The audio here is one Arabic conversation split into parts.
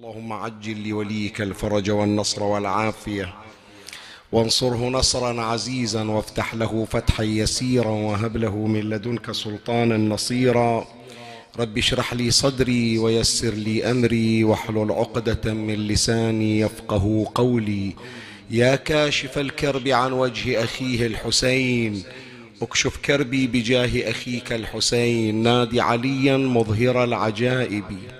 اللهم عجل لوليك الفرج والنصر والعافية. وانصره نصرا عزيزا وافتح له فتحا يسيرا وهب له من لدنك سلطانا نصيرا. رب اشرح لي صدري ويسر لي أمري واحلل عقدة من لساني يفقه قولي. يا كاشف الكرب عن وجه أخيه الحسين اكشف كربي بجاه أخيك الحسين نادي عليا مظهر العجائب.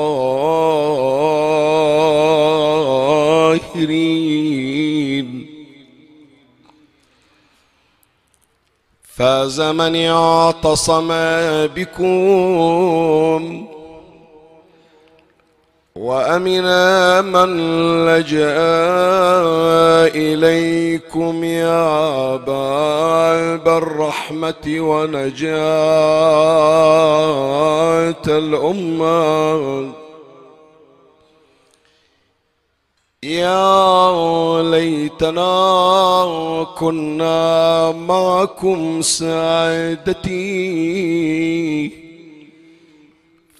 فاز من اعتصم بكم. وأمن من لجأ إليكم يا باب الرحمة ونجاة الأمة. يا ليتنا كنا معكم سعادتي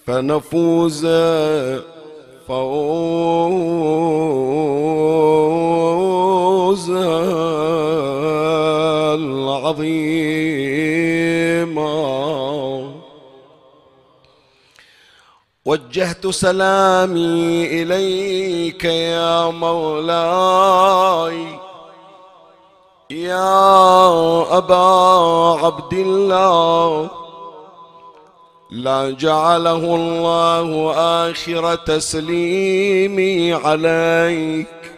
فنفوز فوزا العظيما. وجهت سلامي إليك يا مولاي. يا أبا عبد الله. لا جعله الله آخر تسليمي عليك.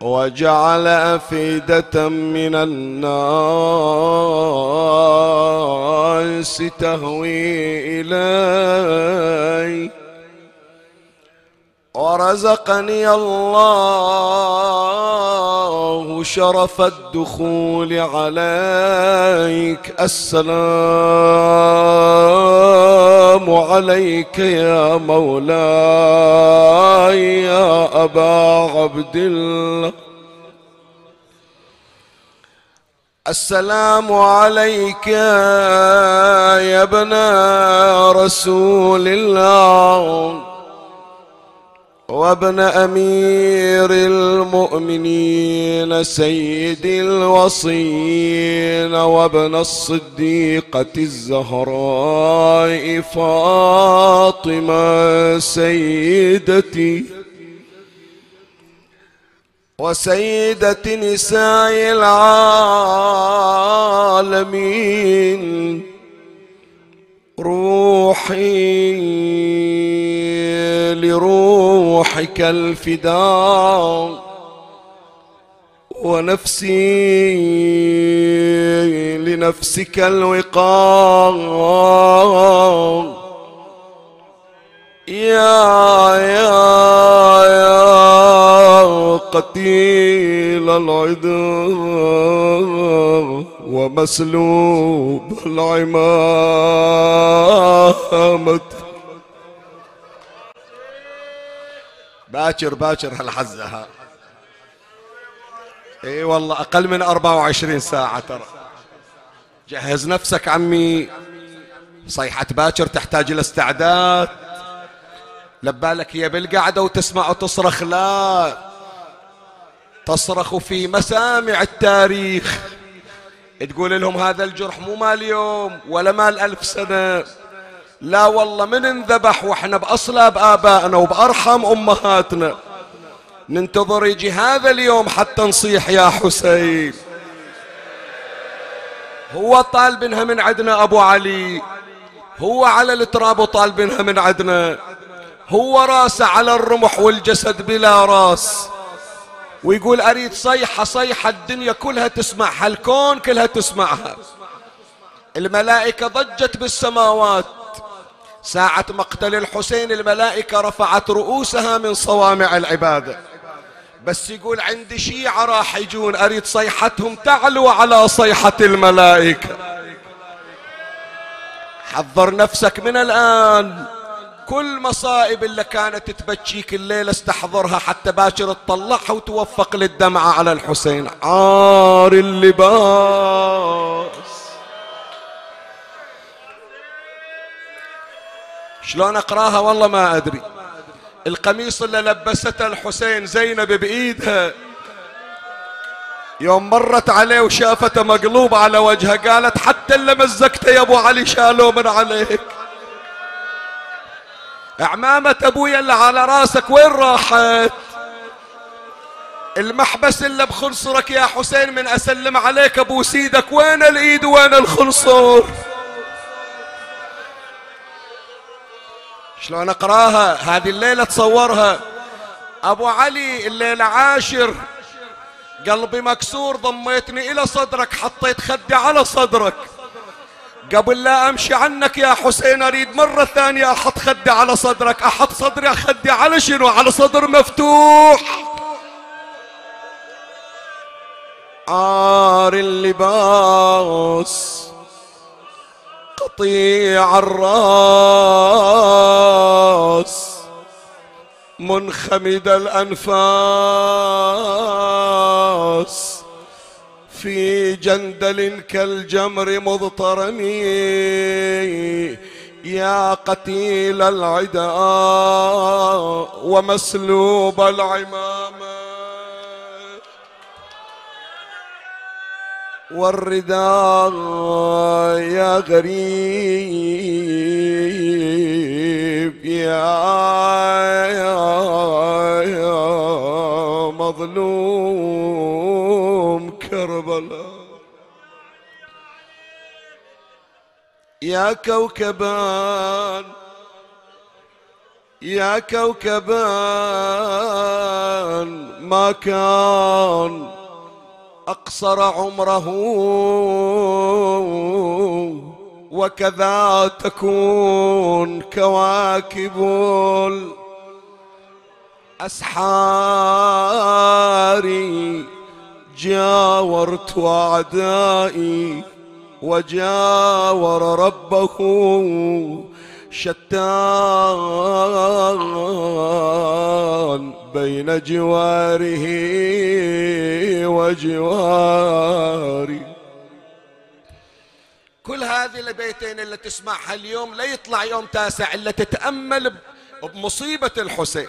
وجعل أفئدة من الناس تهوي إلي. ورزقني الله شرف الدخول عليك. السلام. عليك يا مولاي يا أبا عبد الله. السلام عليك يا ابن رسول الله. وابن أمير المؤمنين سيد الوصين وابن الصديقة الزهراء فاطمة سيدتي وسيدة نساء العالمين روحي لروحك الفداء ونفسي لنفسك الوقار يا يا يا قتيل العذر ومسلوب العمامة. باكر باكر هالحزة ها. إي والله أقل من 24 ساعة ترى. جهز نفسك عمي. صيحة باكر تحتاج إلى استعداد. لبالك هي بالقعدة وتسمع وتصرخ لا. تصرخ في مسامع التاريخ. تقول لهم هذا الجرح مو مال يوم ولا مال ألف سنة. لا والله من انذبح وإحنا بأصلاب آبائنا وبأرحم أمهاتنا. ننتظر يجي هذا اليوم حتى نصيح يا حسين. هو طالبنها من عندنا أبو علي. هو على التراب وطالبنها من عندنا هو راسه على الرمح والجسد بلا راس. ويقول أريد صيحة صيحة الدنيا كلها تسمعها الكون كلها تسمعها. الملائكة ضجت بالسماوات. ساعة مقتل الحسين الملائكة رفعت رؤوسها من صوامع العبادة. بس يقول عندي شيعة راح يجون أريد صيحتهم تعلو على صيحة الملائكة. حضر نفسك من الآن. كل مصائب اللي كانت تبكيك الليلة استحضرها حتى باكر تطلعها وتوفق للدمعة على الحسين. عار اللباس. شلون أقراها؟ والله ما أدري. القميص اللي لبسته الحسين زينب بإيدها. يوم مرت عليه وشافته مقلوب على وجهه قالت حتى اللي مزقته يا أبو علي شالوه من عليك. عمامة أبويا اللي على راسك وين راحت؟ المحبس اللي بخنصرك يا حسين من أسلم عليك أبو سيدك وين الإيد وين الخنصر؟ شلون أقراها؟ هذه الليلة تصورها. أبو علي الليلة عاشر. قلبي مكسور ضميتني إلى صدرك حطيت خدي على صدرك. قبل لا أمشي عنك يا حسين أريد مرة ثانية أحط خدي على صدرك أحط صدري خدي على شنو؟ على صدر مفتوح. عار اللباس قطيع الراس منخمد الأنفاس. في جندل كالجمر مضطرم يا قتيل العدا ومسلوب العمامه والرداء يا غريب يا, يا مظلوم. كربلاء يا كوكبان يا كوكبان ما كان أقصر عمره وكذا تكون كواكب الأسحار. جاورت أعدائي وجاور ربه شتان بين جواره وجواري. كل هذه البيتين اللي تسمعها اليوم لا يطلع يوم تاسع إلا تتأمل بمصيبة الحسين.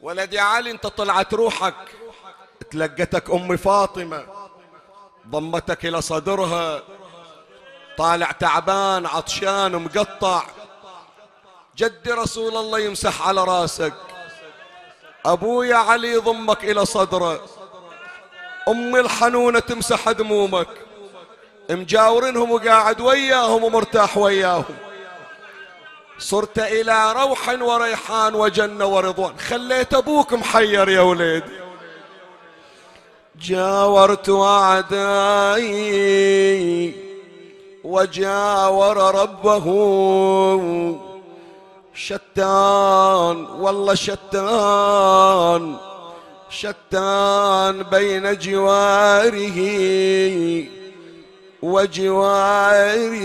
ولدي علي انت طلعت روحك. تلقتك أم فاطمة ضمتك إلى صدرها طالع تعبان عطشان مقطع. جدي رسول الله يمسح على راسك. أبويا علي يضمك إلى صدره. امي الحنونة تمسح دمومك. مجاورنهم وقاعد وياهم ومرتاح وياهم. صرت إلى روح وريحان وجنة ورضوان. خليت أبوك محير يا وليدي. جاورت اعدائي وجاور ربه شتان والله شتان شتان بين جواره وجواري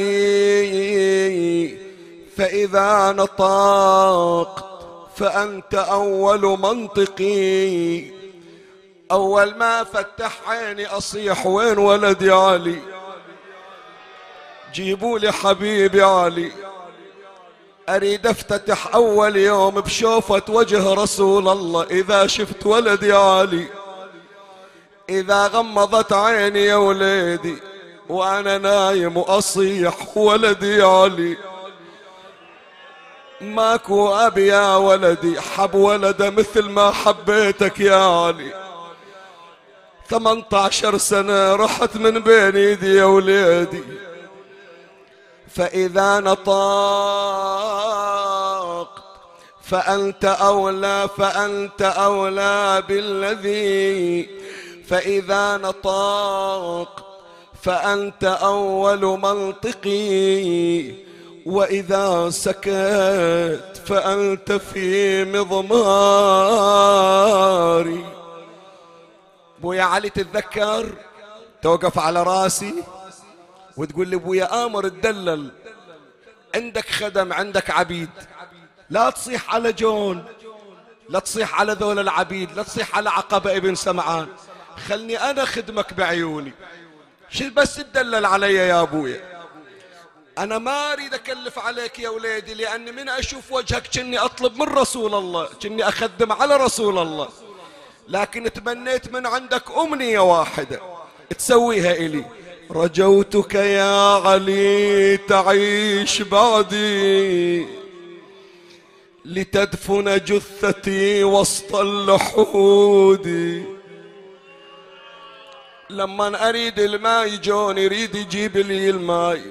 فإذا نطقت فأنت أول منطقي. أول ما فتح عيني أصيح وين ولدي علي؟ جيبوا لي حبيبي علي. أريد أفتتح أول يوم بشوفة وجه رسول الله إذا شفت ولدي علي. إذا غمضت عيني يا وليدي وأنا نايم وأصيح ولدي علي. ماكو أبي يا ولدي حب ولده مثل ما حبيتك يا علي. 18 سنة رحت من بين ايدي يا وليدي فإذا نطاق فأنت أولى فأنت أولى بالذي. فإذا نطاق فأنت أول منطقي. وإذا سكت فأنت في مضماري. بويا علي تتذكر؟ توقف على راسي وتقول لي بويا آمر تدلل عندك خدم عندك عبيد. لا تصيح على جون لا تصيح على ذول العبيد لا تصيح على عقبة ابن سمعان. خلني أنا خدمك بعيوني. شو بس تدلل علي يا أبويا؟ أنا ما أريد أكلف عليك يا وليدي لأني من أشوف وجهك كني أطلب من رسول الله كني أخدم على رسول الله. لكن تمنيت من عندك أمنية واحدة تسويها إلي. رجوتك يا علي تعيش بعدي. لتدفن جثتي وسط اللحود. لما أريد الماء يجون يريد يجيب لي الماء.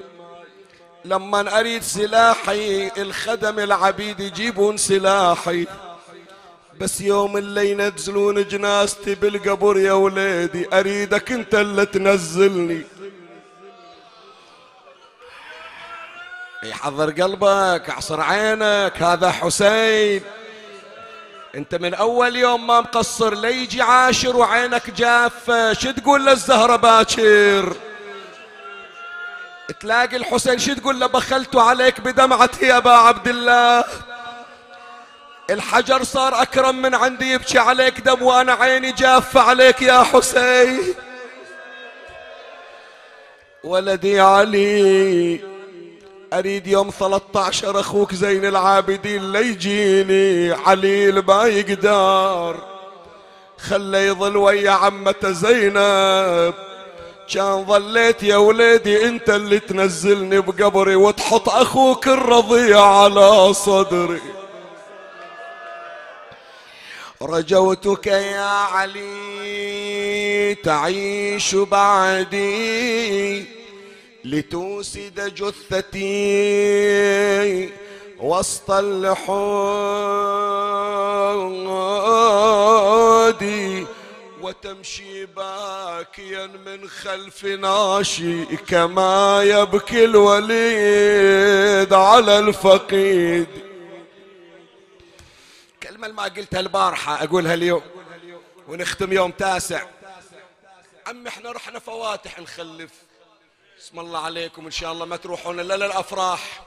لما أريد سلاحي الخدم العبيد يجيبون سلاحي. بس يوم اللي ينزلون جنازتي بالقبر يا وليدي أريدك أنت اللي تنزلني. يحضر قلبك أعصر عينك هذا حسين. أنت من أول يوم ما مقصر ليجي عاشر وعينك جافة. شو تقول للزهرة باكر؟ تلاقي الحسين شو تقول له؟ بخلت عليك بدمعتي يا أبا عبد الله. الحجر صار أكرم من عندي يبكي عليك دم وأنا عيني جافة عليك يا حسين. ولدي علي أريد يوم 13 أخوك زين العابدين ليجيني عليل ما يقدر خلى يظل ويا عمته زينب. كان ظليت يا وليدي أنت اللي تنزلني بقبري وتحط أخوك الرضيع على صدري. رجوتك يا علي تعيش بعدي لتوسد جثتي وسط اللحود وتمشي باكيا من خلف ناشي كما يبكي الوليد على الفقيد. كلمة ما قلتها البارحة أقولها اليوم. ونختم يوم تاسع. عم إحنا رحنا فواتح نخلف. اسم الله عليكم إن شاء الله ما تروحون إلا للأفراح.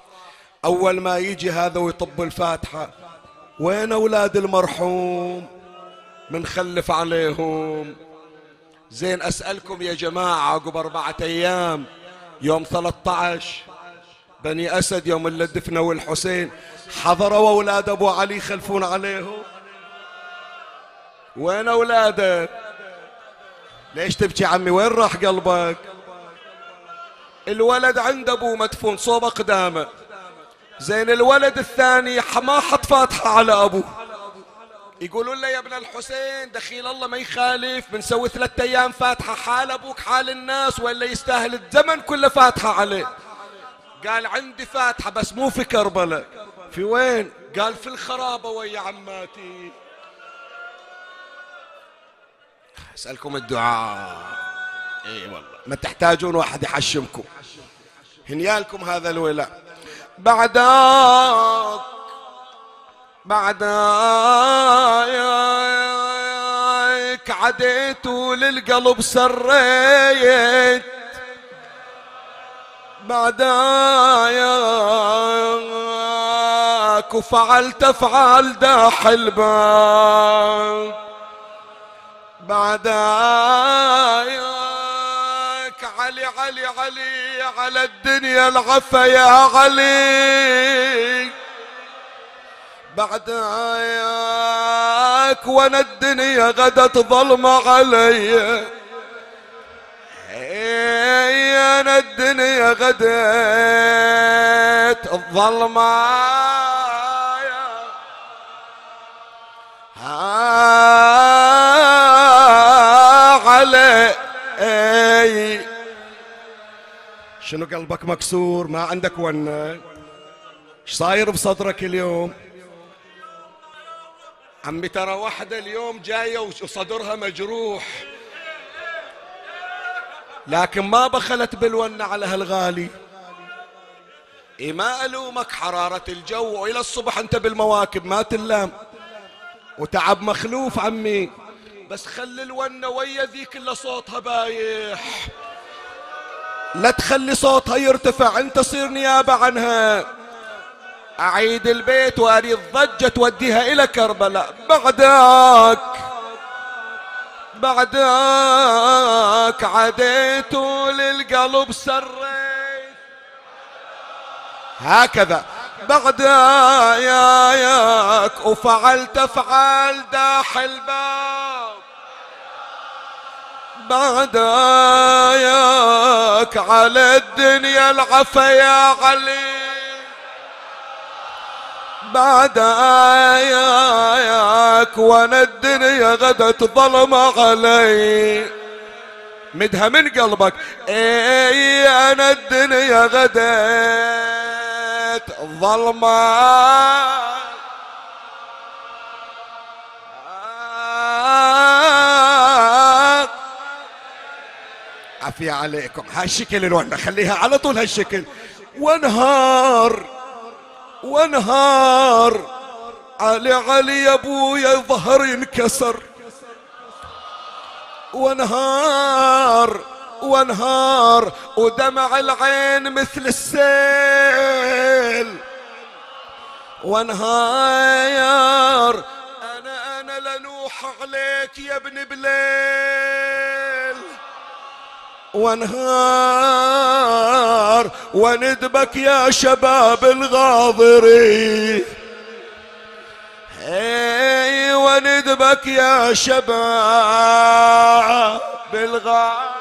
أول ما يجي هذا ويطب الفاتحة وين أولاد المرحوم؟ منخلف عليهم. زين أسألكم يا جماعة عقب أربعة أيام يوم 13 بني أسد يوم اللي دفنوا الحسين. حضروا أولاد أبو علي يخلفون عليهم وين اولاده ليش تبكي عمي؟ وين راح قلبك؟ الولد عند أبوه مدفون صوب أقدامه. زين الولد الثاني ما حط فاتحة على أبوه. يقولون له يا ابن الحسين دخيل الله ما يخالف بنسوي ثلاثة أيام فاتحة حال أبوك حال الناس ولا يستاهل الزمن كله فاتحة عليه. قال عندي فاتحة بس مو في كربلاء. في وين؟ قال في الخرابة ويا عماتي. أسألكم الدعاء. إي والله. ما تحتاجون واحد يحشمكم. هنيالكم هذا الولاء. بعدك بعدك عديت للقلب سريت. وفعلت افعال داح الباب بعدك علي علي علي على الدنيا العفا يا علي. بعدك وأنا الدنيا غدت ظلمة علي. أنا الدنيا غدت الظلمة علي. شنو قلبك مكسور؟ ما عندك ونه إيش صاير بصدرك اليوم؟ عمي ترى واحدة اليوم جاية وصدرها مجروح. لكن ما بخلت بالونة على هالغالي. إيه ما ألومك حرارة الجو. وإلى الصبح أنت بالمواكب ما تلام. وتعب مخلوف عمي. بس خلي الونة ويا ذيك اللي صوتها بايح لا تخلي صوتها يرتفع انت صير نيابة عنها. أعيد البيت واريد ضجة توديها إلى كربلاء. بعدك بعدك عديت للقلب سريت. هكذا. بعد ياك وفعلت أفعال داح الباب. بعد ياك على الدنيا العفا يا علي. بعد ياك وأنا الدنيا غدت ظلم علي. مدها من قلبك. إي أنا الدنيا غدت. ظلمة. عافية عليكم. هالشكل الوحدة خليها على طول هالشكل. وانهار. وانهار. علي علي يا أبويا ظهر ينكسر. وانهار. وانهار ودمع العين مثل السيل. وانهار أنا أنا لنوح عليك يا ابن بليل. وانهار وندبك يا شباب الغاضري وندبك يا شباب الغاضري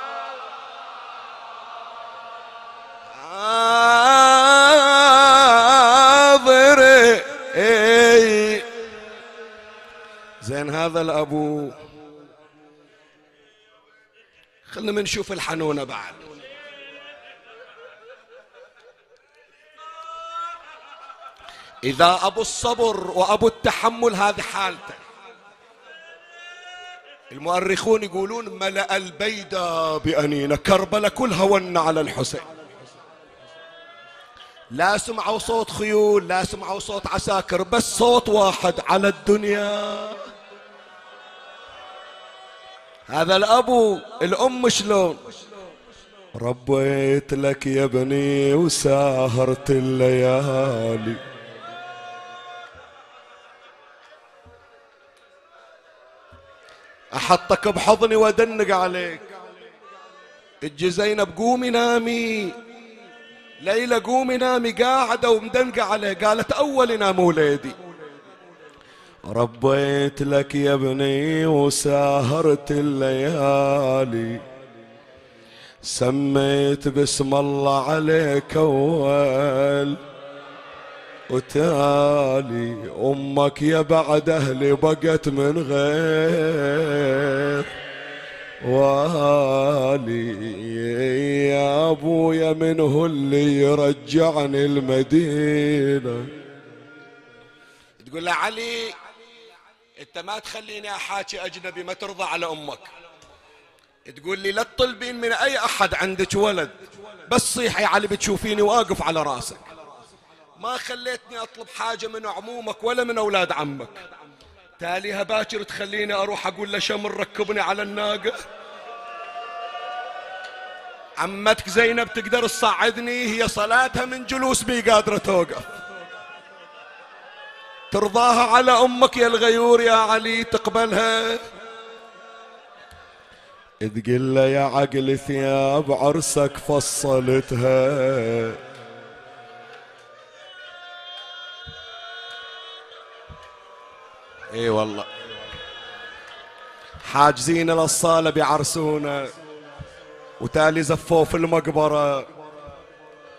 هذا الأبو. خلنا نشوف الحنونة بعد. إذا أبو الصبر وأبو التحمل هذه حالته. المؤرخون يقولون ملأ البيدة بأنين كربلة كلها ون على الحسين. لا سمعوا صوت خيول لا سمعوا صوت عساكر بس صوت واحد على الدنيا. هذا الابو الأم شلون؟ ربيت لك يا ابني وساهرت الليالي. أحطك بحضني وأدنق عليك. إجي زينب قومي نامي. ليلى قومي نامي قاعدة ومدنقة عليه قالت اول نام وليدي ربيت لك يا ابني وساهرت الليالي. سميت باسم الله عليك اول وتالي. أمك يا بعد أهلي بقت من غير والي. يا أبويا منه اللي يرجعني المدينة. تقول علي انت ما تخليني احاكي اجنبي ما ترضى على أمك. تقول لي لا تطلبين من اي احد عندك ولد بس صيحي علي بتشوفيني واقف على راسك. ما خليتني اطلب حاجة من عمومك ولا من أولاد عمك. تاليها باكر تخليني أروح أقول له شمر ركبني على الناقة. عمتك زينب تقدر تصعدني هي صلاتها من جلوس بي قادرة توقف. ترضاها على أمك يا الغيور يا علي تقبلها. تقول له يا عقل ثياب عرسك فصلتها. إي والله. حاجزين للصالة بعرسونا. وتالي زفوه في المقبرة.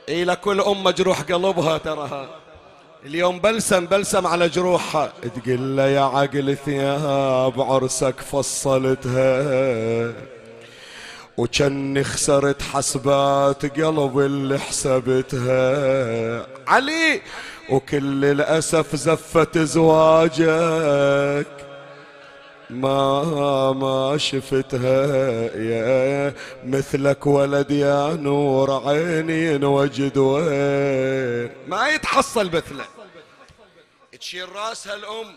إي لكل ام مجروح قلبها تراها. اليوم بلسم بلسم على جروحها تقول له يا عقل ثياب عرسك فصلتها. وكني خسرت حسبات قلب اللي حسبتها. علي وكل الأسف زفت زواجك. ما ما شفتها يا مثلك ولد يا نور عيني وجد وين. ما يتحصل مثله. تشيل راسها الأم.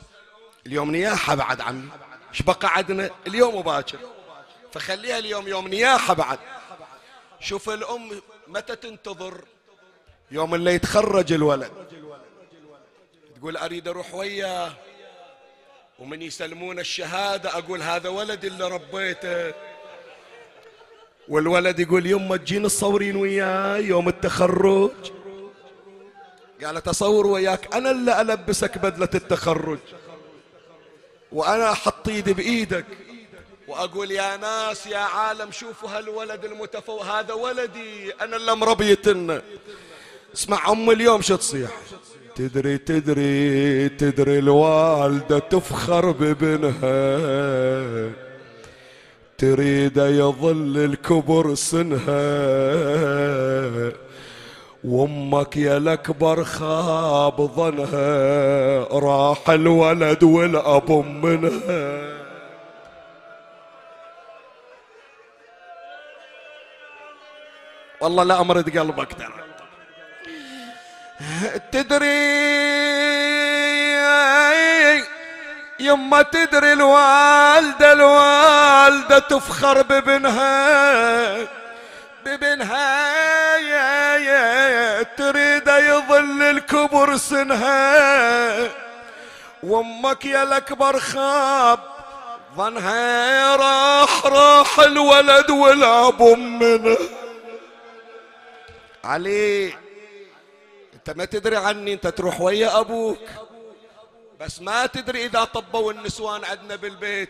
اليوم نياحة بعد عمي. إيش بقى عدنا؟ اليوم وباكر فخليها اليوم يوم نياحة بعد. شوف الأم متى تنتظر؟ يوم اللي يتخرج الولد. تقول أريد أروح وياه. ومن يسلمون الشهادة أقول هذا ولد اللي ربيته. والولد يقول يما تجين تصورين وياي يوم التخرج. قالت أصور وياك أنا اللي ألبسك بدلة التخرج. وأنا أحط إيدي بإيدك. وأقول يا ناس يا عالم شوفوا هالولد المتفوق. هذا ولدي أنا اللي مربيتنا اسمع أم اليوم شو تصيح؟ تدري تدري تدري الوالدة تفخر بابنها. تريد يظل الكبر سنها. وأمك يا الأكبر خاب ظنها. راح الولد والأب منها. والله لا أمرد قلبك ترى. تدري يما تدري الوالدة الوالدة تفخر بابنها بابنها يا يا تريد يظل الكبر سنها. وأمك يا الأكبر خاب ظنها راح راح الولد والاب منه علي. انت ما تدري عني انت تروح ويا أبوك. بس ما تدري إذا طبوا النسوان عندنا بالبيت.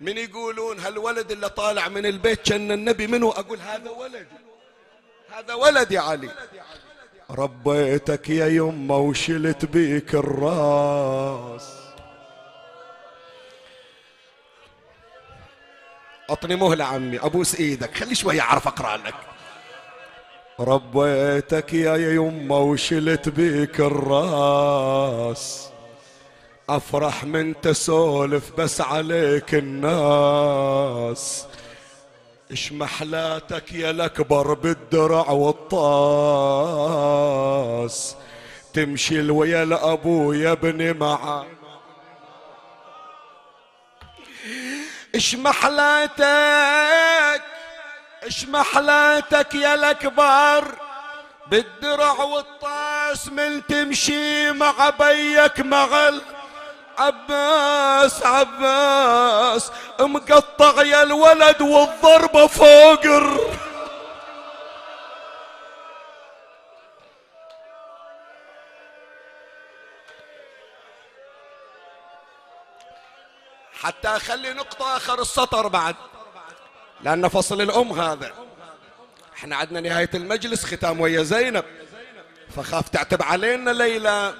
من يقولون هالولد اللي طالع من البيت كأن النبي منه أقول هذا ولدي هذا ولدي علي. ربيتك يا يمه وشلت بيك الراس. اعطني مهلة عمي أبوس إيدك. خلي شوي أعرف أقرأ لك. ربيتك يا يمه وشلت بيك الراس. أفرح من تسولف بس عليك الناس. اش محلاتك يا الأكبر بالدرع والطاس. تمشي الويا الابو يا ابني معا. اش محلاتك اش محلاتك يا الأكبر بالدرع والطاس من تمشي مع بيك مع عباس عباس مقطع يا الولد والضربة فوقر حتى أخلي نقطة آخر السطر بعد. لأن فصل الأم هذا. إحنا عندنا نهاية المجلس ختام ويا زينب. فخاف تعتب علينا ليلى.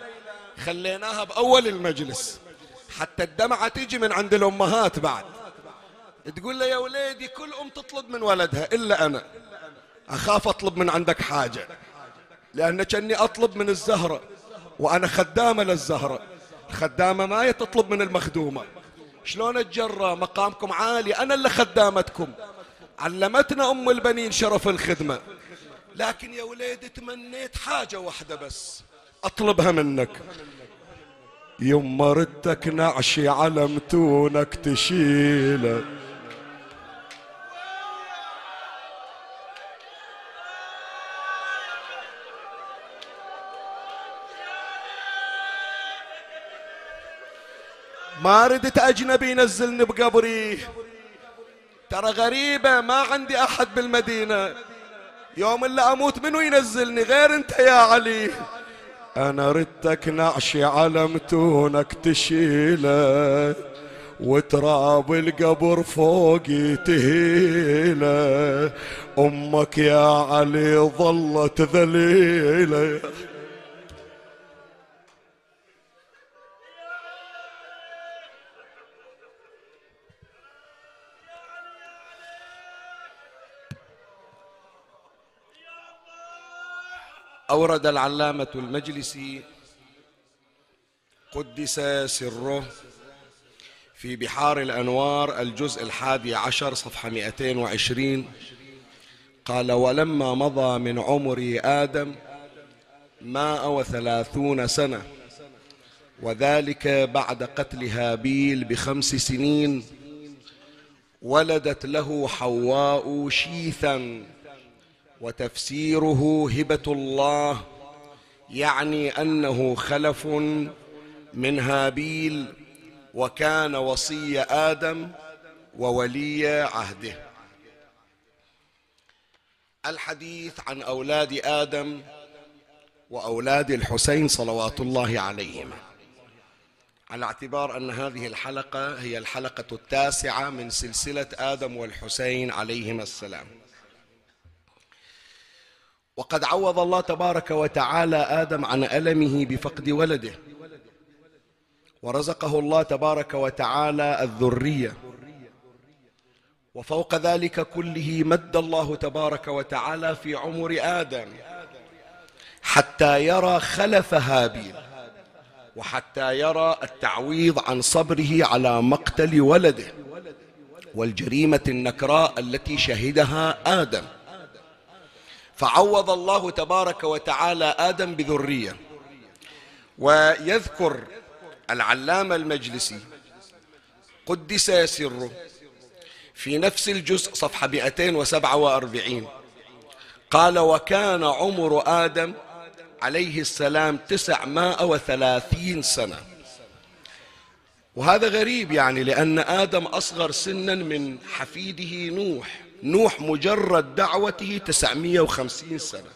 خليناها بأول المجلس. حتى الدمعة تيجي من عند الأمهات بعد. تقول له يا وليدي كل أم تطلب من ولدها إلا أنا. أخاف أطلب من عندك حاجة. لأن كأني أطلب من الزهرة. وأنا خدامة للزهرة. الخدامة ما تطلب من المخدومة. شلون اتجرى مقامكم عالي أنا اللي خدامتكم. علمتنا أم البنين شرف الخدمة. لكن يا وليدي تمنيت حاجة واحدة بس أطلبها منك. يما ردك نعشي على متونك تشيله. ما ردت أجنبي ينزلني بقبري. ترى غريبة ما عندي أحد بالمدينة. يوم اللي أموت منو ينزلني؟ غير أنت يا علي. أنا ردتك نعشي على متونك تشيله وتراب القبر فوقي تهيله. أمك يا علي ظلت ذليله. أورد العلامة المجلسي قدس سره في بحار الأنوار الجزء الحادي عشر صفحة 220 قال ولما مضى من عمر آدم ماء وثلاثون سنة وذلك بعد قتل هابيل بخمس سنين ولدت له حواء شيثا وتفسيره هبة الله يعني أنه خلف من هابيل وكان وصي آدم وولي عهده. الحديث عن أولاد آدم وأولاد الحسين صلوات الله عليهما. على اعتبار أن هذه الحلقة هي الحلقة التاسعة من سلسلة آدم والحسين عليهما السلام. وقد عوض الله تبارك وتعالى آدم عن ألمه بفقد ولده. ورزقه الله تبارك وتعالى الذرية. وفوق ذلك كله مد الله تبارك وتعالى في عمر آدم حتى يرى خلف هابيل وحتى يرى التعويض عن صبره على مقتل ولده والجريمة النكراء التي شهدها آدم. فعوض الله تبارك وتعالى آدم بذرية. ويذكر العلامة المجلسي قدس سره في نفس الجزء صفحة 247 قال وكان عمر آدم عليه السلام تسعمائة وثلاثين سنة. وهذا غريب يعني لأن آدم أصغر سنا من حفيده نوح. نوح مجرد دعوته تسعمائة وخمسين سنة.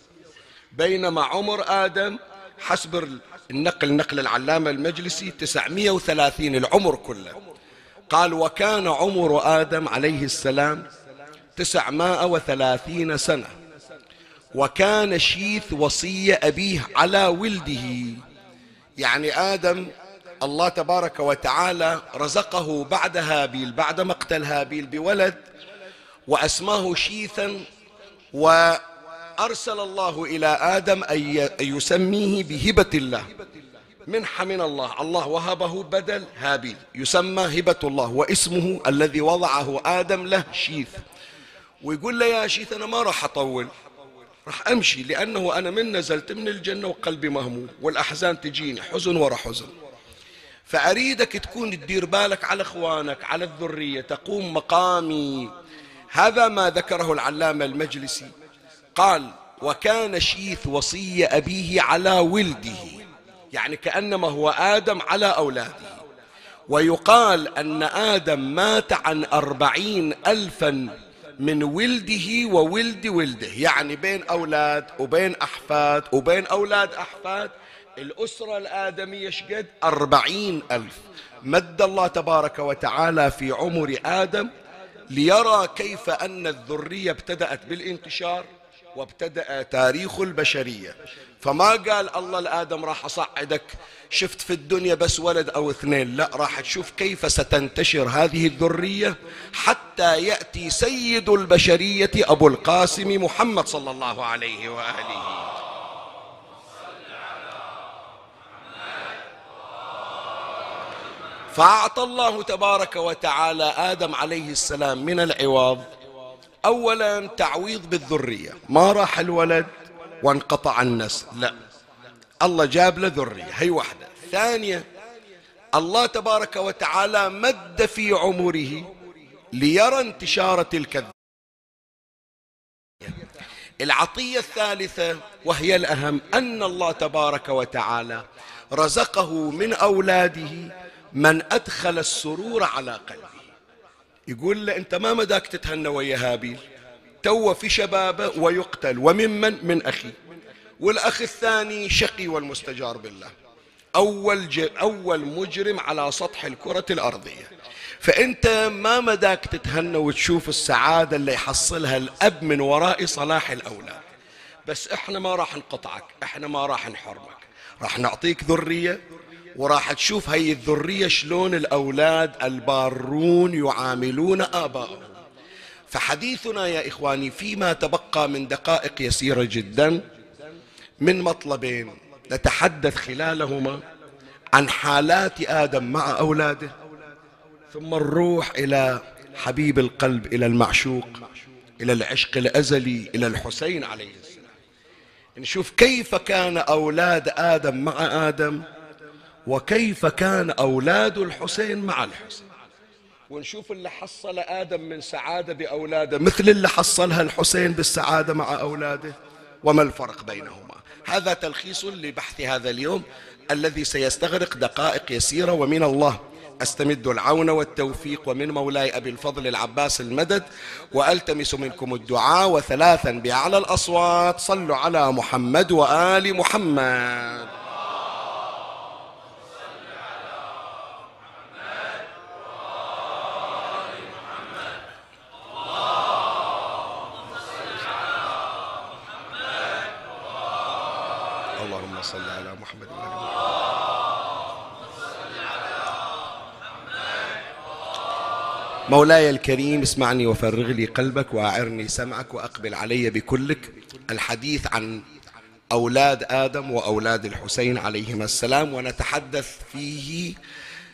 بينما عمر آدم حسب النقل نقل العلامة المجلسي 930 العمر كله. قال وكان عمر آدم عليه السلام 930 سنة. وكان شيث وصية أبيه على ولده. يعني آدم الله تبارك وتعالى رزقه بعد هابيل بعد مقتل هابيل بولد وأسماه شيثا و أرسل الله إلى آدم أن يسميه بهبة الله. منحة من الله. الله وهبه بدل هابيل. يسمى هبة الله واسمه الذي وضعه آدم له شيث. ويقول له يا شيث أنا ما راح أطول. راح أمشي لأنه أنا من نزلت من الجنة وقلبي مهموم والأحزان تجيني حزن ورا حزن. فأريدك تكون تدير بالك على إخوانك على الذرية تقوم مقامي. هذا ما ذكره العلامة المجلسي. قال وكان شيث وصي أبيه على ولده. يعني كأنما هو آدم على أولاده. ويقال أن آدم مات عن أربعين ألفا من ولده وولد ولده. يعني بين أولاد وبين أحفاد وبين أولاد أحفاد. الأسرة الآدمية شقد أربعين ألف. مد الله تبارك وتعالى في عمر آدم ليرى كيف أن الذرية ابتدأت بالانتشار وابتدأ تاريخ البشرية. فما قال الله لآدم راح أصعدك شفت في الدنيا بس ولد أو اثنين لا راح تشوف كيف ستنتشر هذه الذرية حتى يأتي سيد البشرية أبو القاسم محمد صلى الله عليه وآله. فأعطى الله تبارك وتعالى آدم عليه السلام من العوض. أولا تعويض بالذرية. ما راح الولد وانقطع النسل. لا. الله جاب له ذرية. هي واحدة. ثانية الله تبارك وتعالى مد في عمره ليرى انتشار تلك العطية الثالثة وهي الأهم أن الله تبارك وتعالى رزقه من أولاده من أدخل السرور على قلبه يقول له أنت ما مداك تتهنى ويا هابيل. تو في شبابه ويقتل. وممن؟ من أخي. والأخ الثاني شقي والمستجار بالله. أول, أول مجرم على سطح الكرة الأرضية. فأنت ما مداك تتهنى وتشوف السعادة اللي يحصلها الأب من وراء صلاح الأولاد. بس إحنا ما راح نقطعك. إحنا ما راح نحرمك. راح نعطيك ذرية. وراح تشوف هي الذرية شلون الأولاد البارون يعاملون آبائهم. فحديثنا يا إخواني فيما تبقى من دقائق يسيرة جدا من مطلبين نتحدث خلالهما عن حالات آدم مع أولاده ثم نروح إلى حبيب القلب إلى المعشوق إلى العشق الأزلي إلى الحسين عليه السلام. نشوف كيف كان أولاد آدم مع آدم وكيف كان أولاد الحسين مع الحسين. ونشوف اللي حصل آدم من سعادة بأولاده مثل اللي حصلها الحسين بالسعادة مع أولاده وما الفرق بينهما. هذا تلخيص لبحث هذا اليوم الذي سيستغرق دقائق يسيرة ومن الله أستمد العون والتوفيق ومن مولاي أبي الفضل العباس المدد وألتمس منكم الدعاء وثلاثا باعلى الأصوات. صلوا على محمد وآل محمد اللهم صل على محمد. وآل محمد مولاي الكريم اسمعني وفرغ لي قلبك وأعرني سمعك وأقبل علي بكلك. الحديث عن أولاد آدم وأولاد الحسين عليهما السلام ونتحدث فيه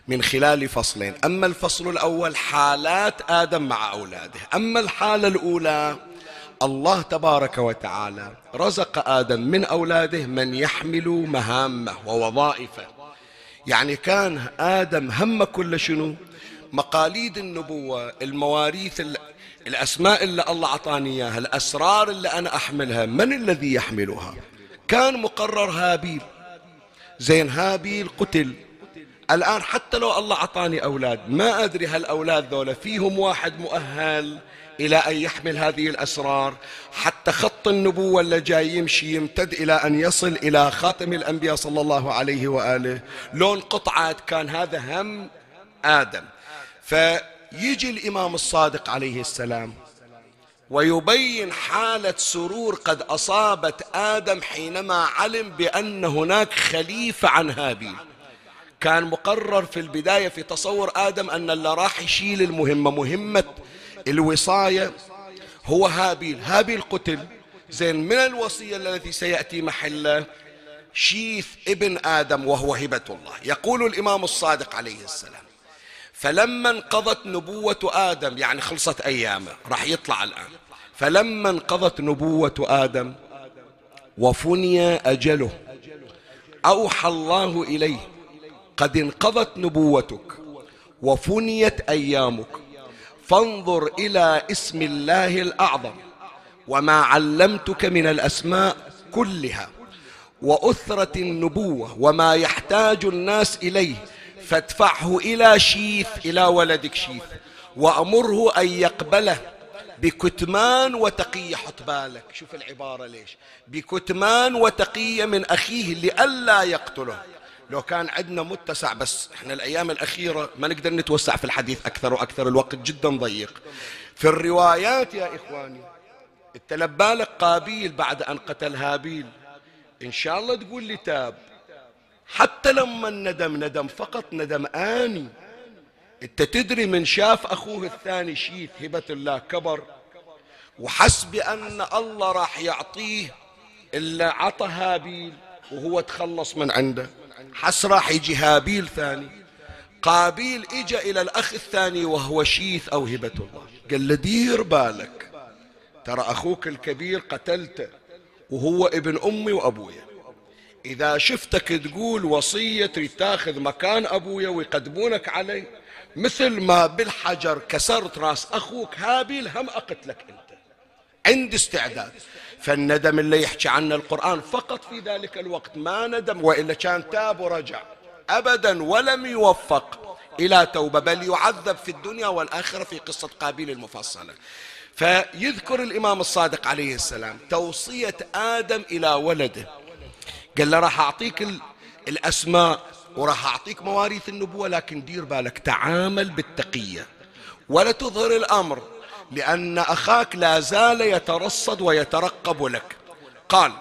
من خلال فصلين. أما الفصل الأول حالات آدم مع أولاده. أما الحالة الأولى الله تبارك وتعالى رزق آدم من أولاده من يحمل مهامه ووظائفه. يعني كان آدم هم كل شنو؟ مقاليد النبوة المواريث الأسماء اللي الله أعطاني إياها الأسرار اللي أنا أحملها من الذي يحملها؟ كان مقرر هابيل. زين هابيل قتل. الآن حتى لو الله أعطاني أولاد ما أدري هالأولاد ذولا فيهم واحد مؤهل إلى أن يحمل هذه الأسرار حتى خط النبوة اللي جاي يمشي يمتد إلى أن يصل إلى خاتم الأنبياء صلى الله عليه وآله. لون قطعة كان هذا هم آدم. فيجي الإمام الصادق عليه السلام ويبين حالة سرور قد أصابت آدم حينما علم بأن هناك خليفة عن هابيل كان مقرر في البداية في تصور آدم أن اللي راح يشيل المهمة مهمة الوصاية هو هابيل. هابيل قتل. زين من الوصية التي سيأتي محله شيث ابن آدم وهو هبة الله. يقول الإمام الصادق عليه السلام فلما انقضت نبوة آدم يعني خلصت أيامه راح يطلع الآن. فلما انقضت نبوة آدم وفني أجله أوحى الله إليه قد انقضت نبوتك وفنيت أيامك. فانظر إلى اسم الله الأعظم وما علمتك من الأسماء كلها وأثرة النبوة وما يحتاج الناس إليه فادفعه إلى شيث إلى ولدك شيث وأمره أن يقبله بكتمان وتقية حط بالك شوف العبارة ليش. بكتمان وتقية من أخيه لئلا يقتله. لو كان عندنا متسع بس إحنا الأيام الأخيرة ما نقدر نتوسع في الحديث أكثر وأكثر الوقت جدا ضيق. في الروايات يا إخواني التلبالك قابيل بعد أن قتل هابيل. إن شاء الله تقول لي تاب. حتى لما الندم ندم فقط ندم آني. أنت تدري من شاف أخوه الثاني شيث هبة الله كبر. وحس بان الله راح يعطيه إلا عطى هابيل وهو تخلص من عنده. حس راح يجي هابيل ثاني. قابيل اجى إلى الأخ الثاني وهو شيث أو هبة الله. قال له دير بالك. ترى أخوك الكبير قتلته وهو ابن أمي وأبويا. إذا شفتك تقول وصية تريد تاخذ مكان أبويا ويقدمونك علي مثل ما بالحجر كسرت راس أخوك هابيل هم أقتلك أنت. عندي استعداد. فالندم اللي يحكي عنه القرآن فقط في ذلك الوقت ما ندم وإلا كان تاب ورجع. أبدا ولم يوفق إلى توبة بل يعذب في الدنيا والآخرة في قصة قابيل المفصلة. فيذكر الإمام الصادق عليه السلام توصية آدم إلى ولده. قال له راح أعطيك الأسماء وراح أعطيك مواريث النبوة لكن دير بالك تعامل بالتقية ولا تظهر الأمر لأن أخاك لا زال يترصد ويترقب لك. قال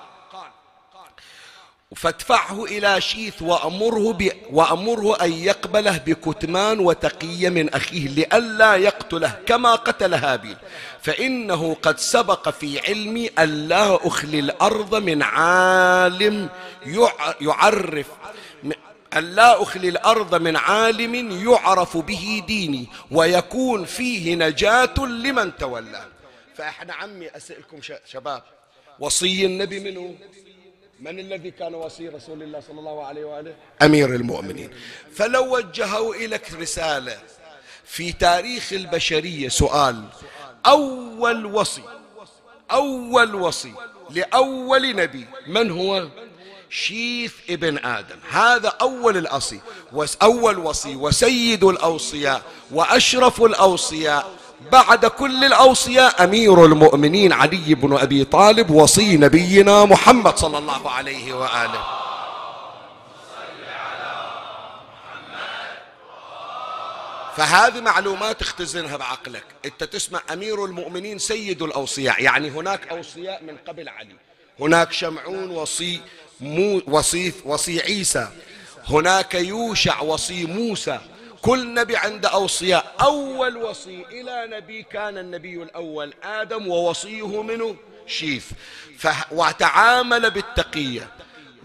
فادفعه إلى شيث وأمره, ب... وأمره أن يقبله بكتمان وتقية من أخيه لئلا يقتله كما قتل هابيل. فإنه قد سبق في علمي أن لا أخلي الأرض من عالم يعرف أن لا أخلي الأرض من عالم يعرف به ديني ويكون فيه نجاة لمن تولى. فإحنا عمي أسألكم شباب وصي النبي منه. من الذي كان وصي رسول الله صلى الله عليه وآله؟ أمير المؤمنين. فلو وجهوا إليك رسالة في تاريخ البشرية سؤال أول وصي أول وصي لأول نبي من هو؟ شيث ابن آدم. هذا أول الأصي أول وصي وسيد الأوصياء وأشرف الأوصياء. بعد كل الأوصياء أمير المؤمنين علي بن أبي طالب وصي نبينا محمد صلى الله عليه وآله. فهذه معلومات اختزنها بعقلك. انت تسمع أمير المؤمنين سيد الأوصياء يعني هناك أوصياء من قبل علي. هناك شمعون وصي مو وصي وصي عيسى. هناك يوشع وصي موسى. كل نبي عنده أوصياء. أول وصي إلى نبي كان النبي الأول آدم ووصيه منه شيث وتعامل بالتقية.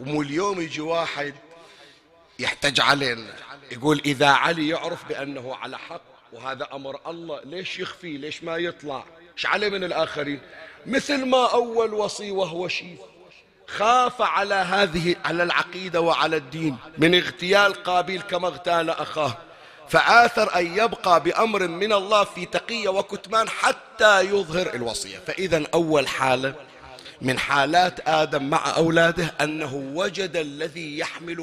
ومو اليوم يجي واحد يحتج علينا. يقول إذا علي يعرف بأنه على حق وهذا أمر الله ليش يخفي؟ ليش ما يطلع؟ إيش عليه من الآخرين؟ مثل ما أول وصي وهو شيث خاف على هذه على العقيدة وعلى الدين من اغتيال قابيل كما اغتال أخاه. فآثر أن يبقى بأمر من الله في تقية وكتمان حتى يظهر الوصية. فإذا أول حالة من حالات آدم مع أولاده أنه وجد الذي يحمل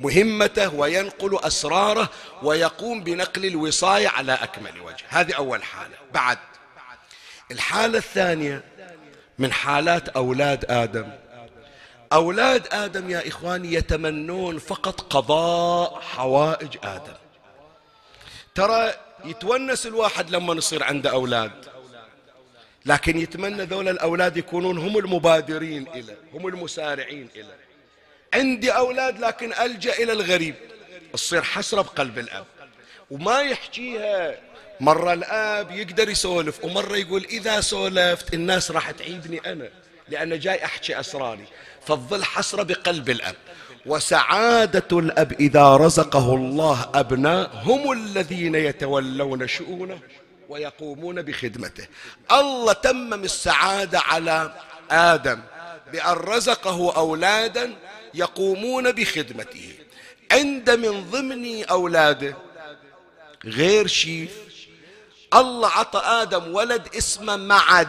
مهمته وينقل أسراره ويقوم بنقل الوصاية على أكمل وجه. هذه أول حالة. بعد الحالة الثانية من حالات أولاد آدم. أولاد آدم يا إخواني يتمنون فقط قضاء حوائج آدم. ترى يتونس الواحد لما يصير عنده أولاد. لكن يتمنى ذول الأولاد يكونون هم المبادرين إلى هم المسارعين إلى. عندي أولاد لكن ألجأ إلى الغريب. تصير حسرة بقلب الأب. وما يحكيها مرة الآب يقدر يسولف ومرة يقول إذا سولفت الناس راح تعيبني أنا لأن جاي أحكي أسراري. فالظل حسرة بقلب الأب. وسعادة الأب إذا رزقه الله أبناء هم الذين يتولون شؤونه ويقومون بخدمته. الله تمم السعادة على آدم بأن رزقه أولادا يقومون بخدمته. عند من ضمن أولاده غير شيء الله عطى آدم ولد اسمه معد.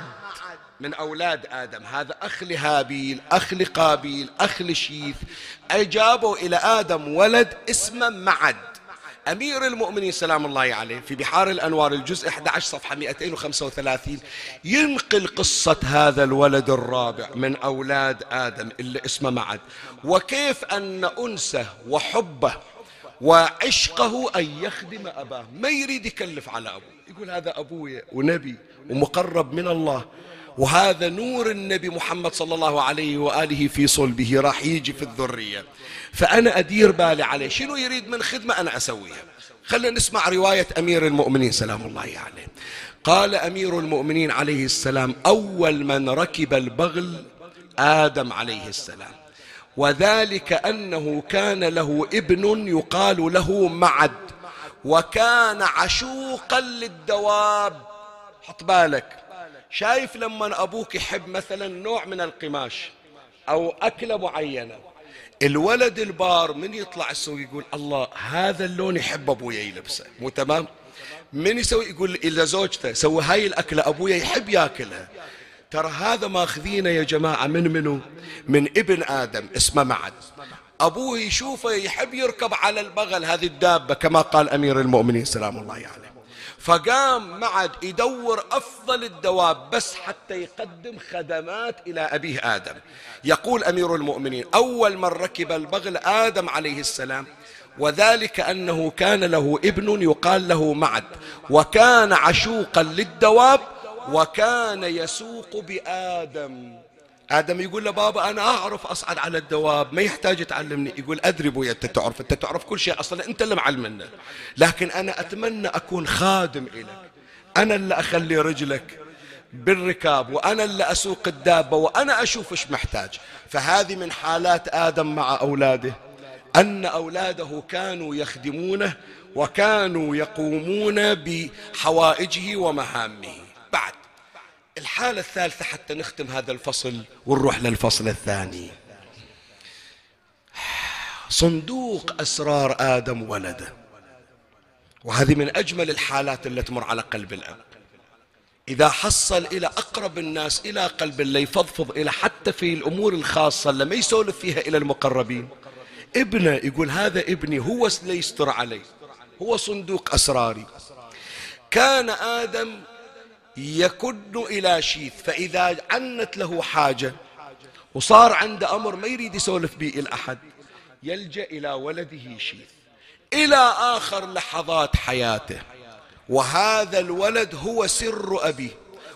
من أولاد آدم. هذا أخ لهابيل أخ لقابيل أخ لشيث أجابوا إلى آدم ولد اسمه معد. أمير المؤمنين سلام الله عليه في بحار الأنوار الجزء 11 صفحة 235 ينقل قصة هذا الولد الرابع من أولاد آدم اللي اسمه معد. وكيف أن أنسه وحبه وعشقه أن يخدم أباه. ما يريد يكلف على أبوه. يقول هذا أبويا ونبي ومقرب من الله. وهذا نور النبي محمد صلى الله عليه وآله في صلبه راح يجي في الذرية. فأنا أدير بالي عليه. شنو يريد من خدمة أنا أسويها؟ خلينا نسمع رواية أمير المؤمنين. سلام الله عليه. قال أمير المؤمنين عليه السلام أول من ركب البغل آدم عليه السلام. وذلك أنه كان له ابن يقال له معد وكان عشوقا للدواب. حط بالك. شايف لما أبوك يحب مثلا نوع من القماش أو أكلة معينة الولد البار من يطلع السوق يقول الله هذا اللون يحب أبويا يلبسه مو تمام؟ من يسوي يقول إلى زوجته سوي هاي الأكلة أبويا يحب ياكلها. ترى هذا ماخذينه يا جماعة من منو؟ من ابن آدم اسمه معد. أبوه يشوفه يحب يركب على البغل هذه الدابة كما قال أمير المؤمنين سلام الله عليه. فقام معد يدور أفضل الدواب بس حتى يقدم خدمات إلى أبيه آدم. يقول أمير المؤمنين أول من ركب البغل آدم عليه السلام وذلك أنه كان له ابن يقال له معد وكان عشوقا للدواب وكان يسوق بآدم. آدم يقول له بابا أنا أعرف أصعد على الدواب ما يحتاج تعلمني. يقول أدري أبوي أنت تعرف أنت تعرف كل شيء أصلا أنت اللي معلمنا. لكن أنا أتمنى أكون خادم إليك أنا اللي أخلي رجلك بالركاب وأنا اللي أسوق الدابة وأنا أشوف إيش محتاج. فهذه من حالات آدم مع أولاده. أن أولاده كانوا يخدمونه وكانوا يقومون بحوائجه ومهامه. الحالة الثالثة حتى نختم هذا الفصل ونروح للفصل الثاني. صندوق أسرار آدم ولده. وهذه من أجمل الحالات التي تمر على قلب الأب. إذا حصل إلى أقرب الناس إلى قلب اللي يفضفض إلى حتى في الأمور الخاصة لما يسولف فيها إلى المقربين. ابنه يقول هذا ابني هو اللي يستر علي. هو صندوق أسراري. كان آدم يكن إلى شيث فإذا عنت له حاجة وصار عنده أمر ما يريد يسولف به إلى أحد يلجأ إلى ولده شيث إلى آخر لحظات حياته. وهذا الولد هو سر أبيه.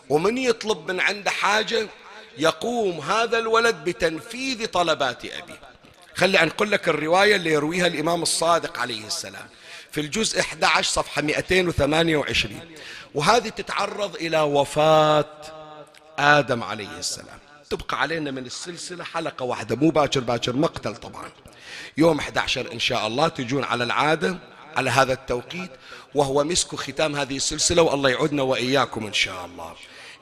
ومن يطلب من عنده حاجة يقوم هذا الولد بتنفيذ طلبات أبيه. خلي أنقل لك الرواية اللي يرويها الإمام الصادق عليه السلام في الجزء 11 صفحة 228 وهذه تتعرض إلى وفاة آدم عليه السلام. تبقى علينا من السلسلة حلقة واحدة مو باكر باكر مقتل طبعا. يوم 11 إن شاء الله تجون على العادة على هذا التوقيت وهو مسك ختام هذه السلسلة والله يعودنا وإياكم إن شاء الله.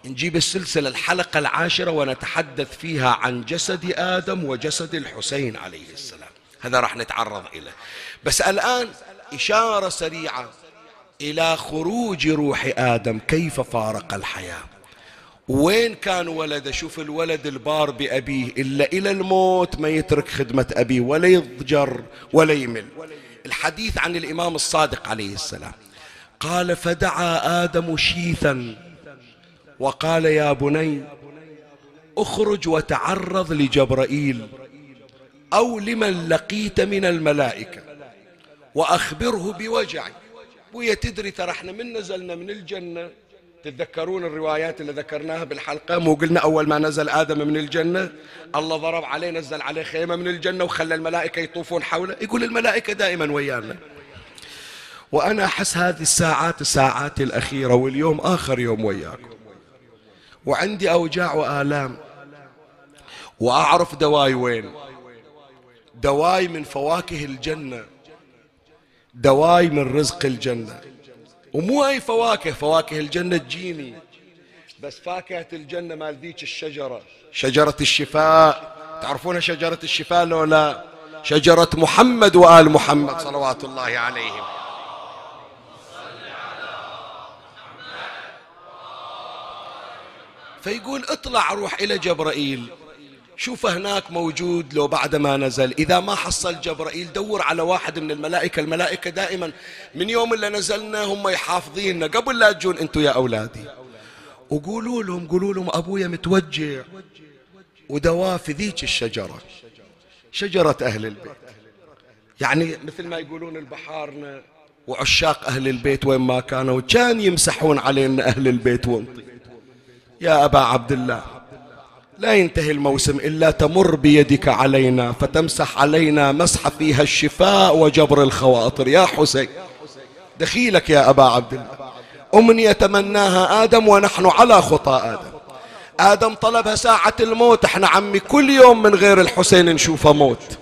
نجيب السلسلة الحلقة العاشرة ونتحدث فيها عن جسد آدم وجسد الحسين عليه السلام. هذا راح نتعرض إليه. بس الآن إشارة سريعة إلى خروج روح آدم كيف فارق الحياة؟ وين كان ولده شوف الولد البار بأبيه إلا إلى الموت ما يترك خدمة أبيه ولا يضجر ولا يمل. الحديث عن الإمام الصادق عليه السلام. قال فدعا آدم شيثا. وقال يا بني اخرج وتعرض لجبرائيل أو لمن لقيت من الملائكة وأخبره بوجعي. ويا تدري ترى إحنا من نزلنا من الجنة. تتذكرون الروايات اللي ذكرناها بالحلقة؟ مو قلنا أول ما نزل آدم من الجنة؟ الله ضرب عليه نزل عليه خيمة من الجنة وخلى الملائكة يطوفون حوله. يقول الملائكة دائما ويانا. وأنا أحس هذه الساعات الساعات الأخيرة واليوم آخر يوم وياكم. وعندي أوجاع وآلام. وأعرف دواي وين؟ دواي من فواكه الجنة. دواي من رزق الجنة. ومو أي فواكه فواكه الجنة تجيني. بس فاكهة الجنة مال ذيك الشجرة. شجرة الشفاء. تعرفون شجرة الشفاء لو لا؟ شجرة محمد وآل محمد صلوات الله عليهم. فيقول اطلع روح إلى جبرائيل. شوف هناك موجود لو بعد ما نزل. إذا ما حصل جبرائيل دور على واحد من الملائكة. الملائكة دائما من يوم اللي نزلنا هم يحافظيننا قبل لا تجون أنتم يا أولادي. وقولوا لهم قولوا لهم أبويا متوجع ودواه في ذيك الشجرة. شجرة أهل البيت. يعني مثل ما يقولون البحارنا وعشاق أهل البيت وين ما كانوا كان يمسحون علينا أهل البيت وانطي. يا أبا عبد الله. لا ينتهي الموسم إلا تمر بيدك علينا فتمسح علينا مسح فيها الشفاء وجبر الخواطر. يا حسين دخيلك يا أبا عبد الله. أمنية تمناها آدم ونحن على خطى آدم. آدم طلبها ساعة الموت. إحنا عمي كل يوم من غير الحسين نشوفه موت.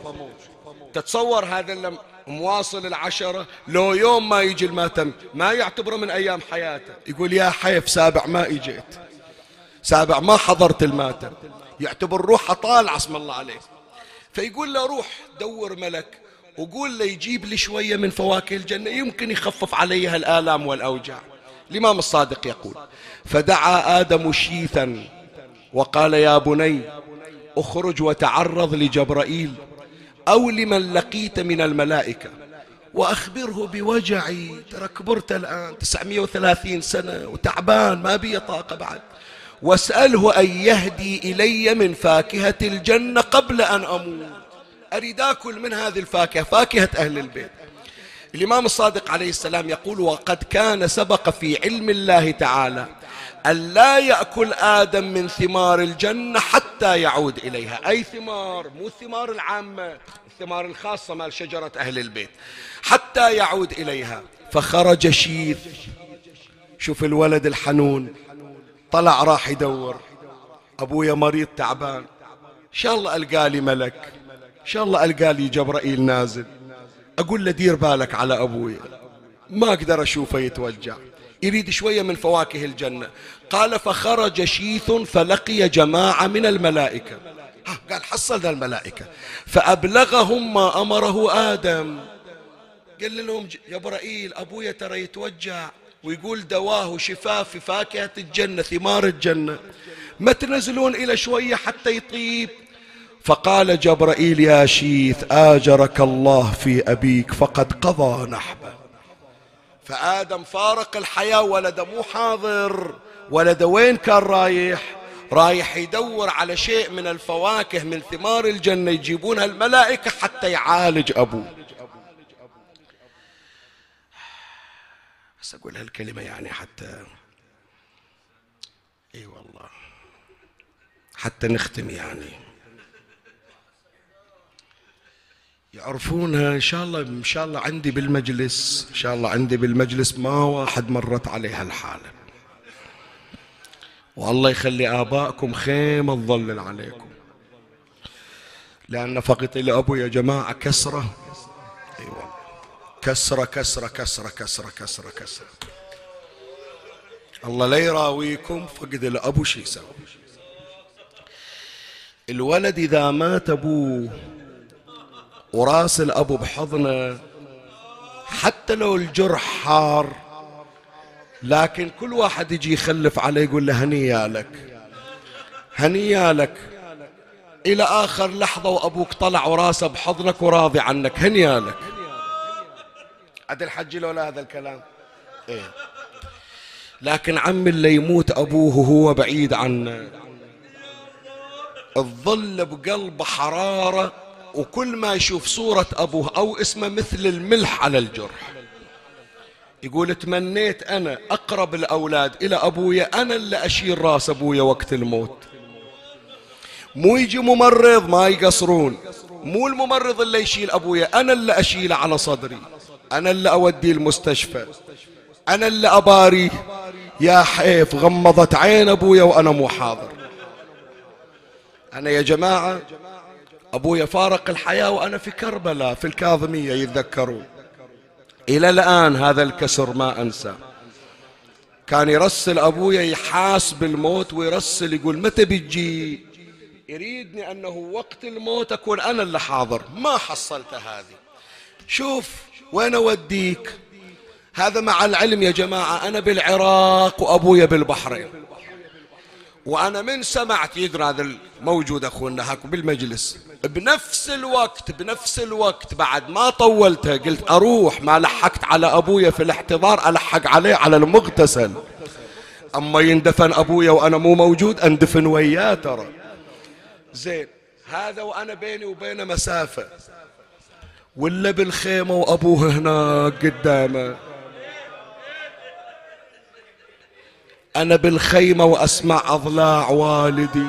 تتصور هذا اللي مواصل العشرة؟ لو يوم ما يجي المأتم ما يعتبره من أيام حياته. يقول يا حيف سابع ما إجيت. سابع ما حضرت الماتم يعتبر روحه طالعة اسم الله عليه فيقول له روح دور ملك وقول له يجيب لي شوية من فواكه الجنة يمكن يخفف علي الآلام والأوجاع. الإمام الصادق يقول فدعا آدم شيثا وقال يا بني اخرج وتعرض لجبرائيل أو لمن لقيت من الملائكة وأخبره بوجعي. ترى كبرت الآن 930 سنة وتعبان ما بي طاقة بعد. واسأله أن يهدي إلي من فاكهة الجنة قبل أن أموت. أريد أكل من هذه الفاكهة فاكهة أهل البيت. الإمام الصادق عليه السلام يقول وقد كان سبق في علم الله تعالى أن لا يأكل آدم من ثمار الجنة حتى يعود إليها. أي ثمار؟ مو الثمار العامة الثمار الخاصة مال شجرة أهل البيت. حتى يعود إليها. فخرج شيث. شوف الولد الحنون. طلع راح يدور. أبويا مريض تعبان. إن شاء الله ألقى لي ملك. إن شاء الله ألقى لي جبرائيل نازل. أقول له دير بالك على أبويا ما أقدر أشوفه يتوجع. يريد شوية من فواكه الجنة. قال فخرج شيث فلقي جماعة من الملائكة. قال حصل ذا الملائكة. فأبلغهم ما أمره آدم. قال لهم جبرائيل أبويا ترى يتوجع. ويقول دواه وشفاه في فاكهة الجنة ثمار الجنة. ما تنزلون إلى شوية حتى يطيب. فقال جبرائيل يا شيث آجرك الله في أبيك فقد قضى نحبه. فآدم فارق الحياة ولده مو حاضر ولده وين كان رايح؟ رايح يدور على شيء من الفواكه من ثمار الجنة يجيبونها الملائكة حتى يعالج أبوه. بس أقول هالكلمة يعني حتى إي والله. حتى نختم يعني. يعرفونها إن شاء الله إن شاء الله عندي بالمجلس إن شاء الله عندي بالمجلس ما واحد مرت عليه هالحاله والله يخلي آبائكم خيمه تظلل عليكم. لأن فقط لابو يا جماعة كسرة. كسره كسره كسره كسره كسره كسره الله لا يراويكم فقد الابو شو يسوي الولد إذا مات أبوه وراس الأبو بحضنه حتى لو الجرح حار لكن كل واحد يجي يخلف عليه يقول له هنيا لك هنيا لك. إلى آخر لحظة وأبوك طلع وراسه بحضنك وراضي عنك هنيا لك. عاد الحج لو لا هذا الكلام. إيه. لكن عم اللي يموت أبوه وهو بعيد عنه تظل بقلبه حرارة وكل ما يشوف صورة أبوه أو اسمه مثل الملح على الجرح. يقول تمنيت أنا أقرب الأولاد إلى أبويا أنا اللي أشيل راس أبويا وقت الموت. مو يجي ممرض ما يقصرون مو الممرض اللي يشيل أبويا أنا اللي أشيله على صدري. أنا اللي أوديه المستشفى. أنا اللي أباريه يا حيف غمضت عين أبويا وأنا مو حاضر. أنا يا جماعة أبويا فارق الحياة وأنا في كربلاء في الكاظمية يتذكرون. إلى الآن هذا الكسر ما أنسى. كان يرسل أبويا يحاس بالموت ويرسل يقول متى بتجي؟ يريدني أنه وقت الموت أكون أنا اللي حاضر. ما حصلت هذه. شوف وين أوديك؟ هذا مع العلم يا جماعة أنا بالعراق وأبويا بالبحرين. وأنا من سمعت يدرى هذا موجود أخونا هاك بالمجلس. بنفس الوقت بنفس الوقت بعد ما طولتها قلت أروح ما لحقت على أبويا في الاحتضار ألحق عليه على المغتسل. أما يندفن أبويا وأنا مو موجود أندفن وياه ترى. زين هذا وأنا بيني وبينه مسافة. ولا بالخيمة وأبوه هناك قدامه. أنا بالخيمة وأسمع أضلاع والدي.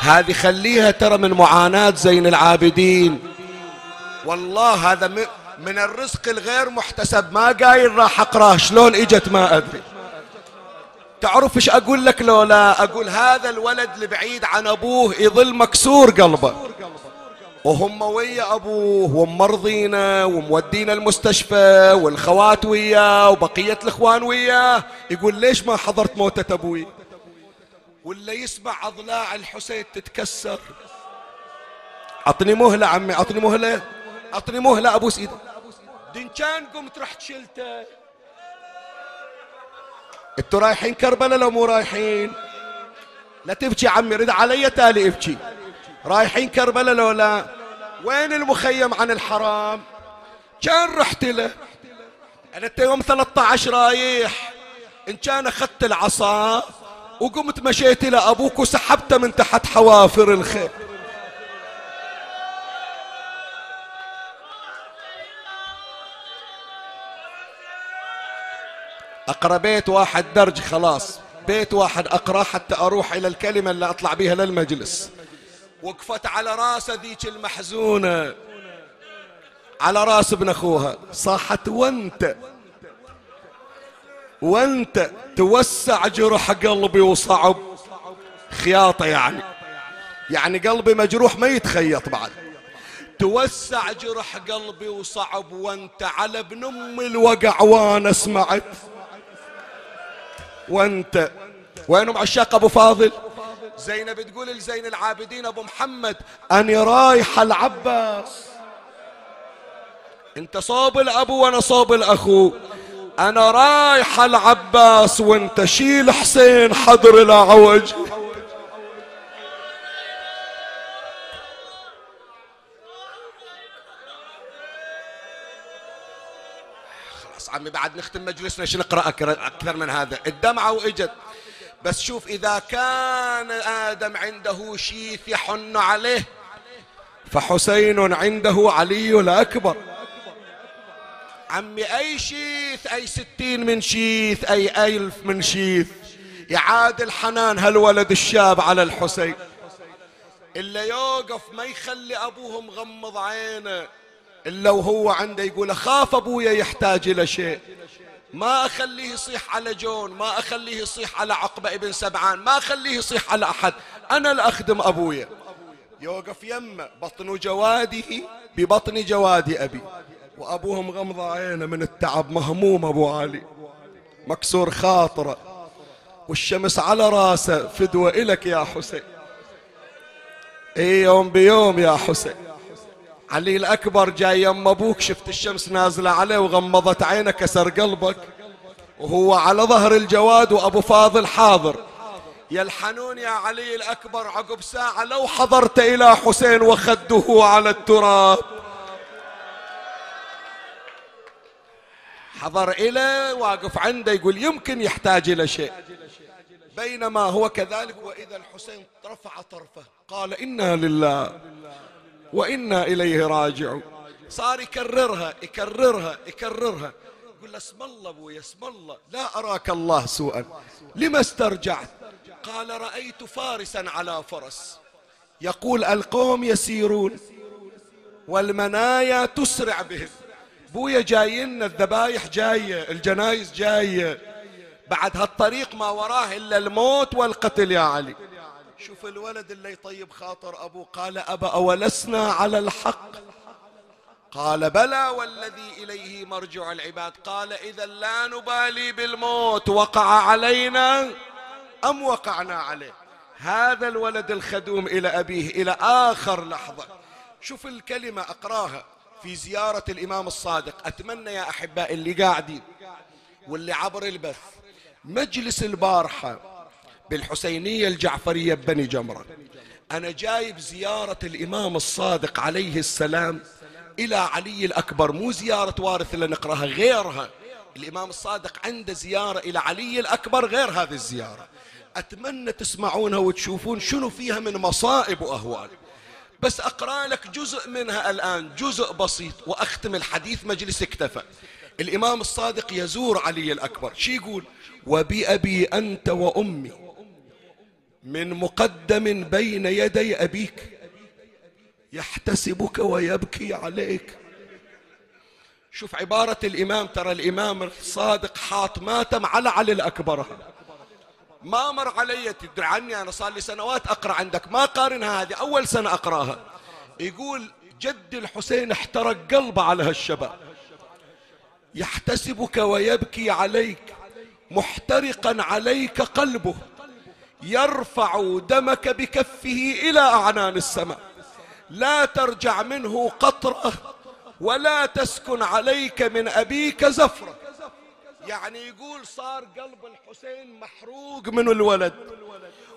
هذه خليها ترى من معاناة زين العابدين. والله هذا من الرزق الغير محتسب. ما قايل راح اقراه شلون إجت ما أدري. تعرف إيش أقول لك لولا أقول هذا الولد البعيد عن أبوه يظل مكسور قلبه. وهم ويا أبوه ومرضينا ومودينا المستشفى والخوات وياه وبقية الإخوان وياه. يقول ليش ما حضرت موتة أبوي؟ ولا يسمع أضلاع الحسين تتكسر. عطني مهلة عمي عطني مهلة. عطني مهله أبوس إيده. دين كان قمت رحت شلته إنتوا رايحين كربلاء لو مو رايحين؟ لا تبكي عمي رد علي تالي ابكي. رايحين كربلاء لو لا؟ وين المخيم عن الحرام؟ كان رحت له. أنا انت يوم 13 رايح. إن كان أخذت العصا وقمت مشيت إلى أبوك وسحبته من تحت حوافر الخيل أقرأ بيت واحد درج خلاص. بيت واحد أقرأ حتى أروح إلى الكلمة اللي أطلع بها للمجلس. وقفت على راسه ذيك المحزونة. على رأس ابن أخوها. صاحت وانت. وانت توسع جرح قلبي وصعب. خياطة يعني. يعني قلبي مجروح ما يتخيط بعد. توسع جرح قلبي وصعب. وانت على ابن أم الوقع وأنا سمعت. وانت. وينهم عشاق أبو فاضل؟ زينب تقول لزين العابدين أبو محمد أني رايحه العباس. أنت صوب الأبو وأنا صوب الأخو. أنا رايحه العباس وأنت شيل حسين حضر العوج عمي بعد نختم مجلسنا إيش نقرأ؟ أكثر من هذا. الدمعة وإجت. بس شوف إذا كان آدم عنده شيث يحن عليه فحسين عنده علي الأكبر. عمي أي شيث؟ أي ستين من شيث أي ألف من شيث. يعادل حنان هالولد الشاب على الحسين. إلا يوقف ما يخلي ابوه مغمض عينه. إلا وهو عنده يقول أخاف أبويا يحتاج إلى شيء. ما أخليه يصيح على جون ما أخليه يصيح على عقبة ابن سبعان ما أخليه يصيح على أحد. أنا الأخدم أبويا. يوقف يمه بطن جواده ببطن جواد أبي. وأبوه مغمض عينه من التعب مهموم أبو علي. مكسور خاطرة. والشمس على راسه فدوة إلك يا حسين. اي يوم بيوم يا حسين. علي الأكبر جاي يم أبوك شفت الشمس نازلة عليه وغمضت عينه كسر قلبك. وهو على ظهر الجواد وأبو فاضل حاضر. يلحنون يا علي الأكبر عقب ساعة لو حضرت إلى حسين وخده على التراب. حضر إليه واقف عنده يقول يمكن يحتاج إلى شيء. بينما هو كذلك وإذا الحسين رفع طرفه قال إنا لله. وإنا إليه راجعون. صار يكررها يكررها يكررها. يقول له اسم الله ابويا اسم الله. لا أراك الله سوءا. لما استرجعت؟ قال رأيت فارسا على فرس. يقول القوم يسيرون والمنايا تسرع بهم. بويا جايين الذبايح جاية الجنايز جاية. بعد هالطريق ما وراه إلا الموت والقتل يا علي. شوف الولد اللي يطيب خاطر أبوه. قال أبا أولسنا على الحق؟ قال بلى والذي إليه مرجع العباد. قال إذا لا نبالي بالموت. وقع علينا أم وقعنا عليه؟ هذا الولد الخدوم إلى أبيه إلى آخر لحظة. شوف الكلمة أقراها في زيارة الإمام الصادق. أتمنى يا أحباء اللي قاعدين واللي عبر البث مجلس البارحة بالحسينية الجعفرية بني جمرة. أنا جايب زيارة الإمام الصادق عليه السلام إلى علي الأكبر مو زيارة وارث اللي نقرأها غيرها. الإمام الصادق عنده زيارة إلى علي الأكبر غير هذه الزيارة. أتمنى تسمعونها وتشوفون شنو فيها من مصائب وأهوال. بس أقرأ لك جزء منها الآن جزء بسيط وأختم الحديث مجلس اكتفى. الإمام الصادق يزور علي الأكبر شي يقول؟ وبأبي أنت وأمي من مقدم بين يدي أبيك يحتسبك ويبكي عليك. شوف عبارة الإمام ترى الإمام الصادق حاط ماتم على علي الأكبر. ما مر علي تدري عني أنا صار لي سنوات أقرأ عندك ما قارنها هذه أول سنة أقرأها. يقول جد الحسين احترق قلبه على هالشباب. يحتسبك ويبكي عليك محترقا عليك قلبه. يرفع دمك بكفه إلى أعنان السماء. لا ترجع منه قطرة ولا تسكن عليك من أبيك زفرة. يعني يقول صار قلب الحسين محروق من الولد.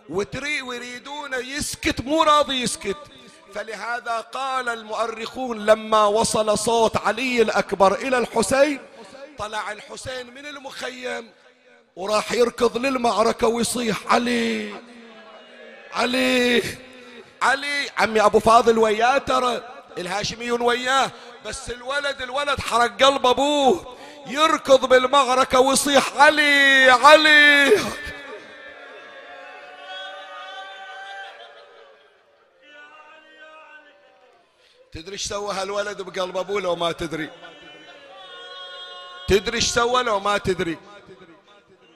وتري ويريدون يسكت مو راضي يسكت. فلهذا قال المؤرخون لما وصل صوت علي الأكبر إلى الحسين طلع الحسين من المخيم وراح يركض للمعركة ويصيح علي. علي. علي. عمي أبو فاضل وياه ترى. الهاشميون وياه. بس الولد الولد حرق قلب أبوه. يركض بالمعركة ويصيح علي. علي. تدري إيش سوى هالولد بقلب أبوه لو ما تدري؟ تدري إيش سوى لو ما تدري؟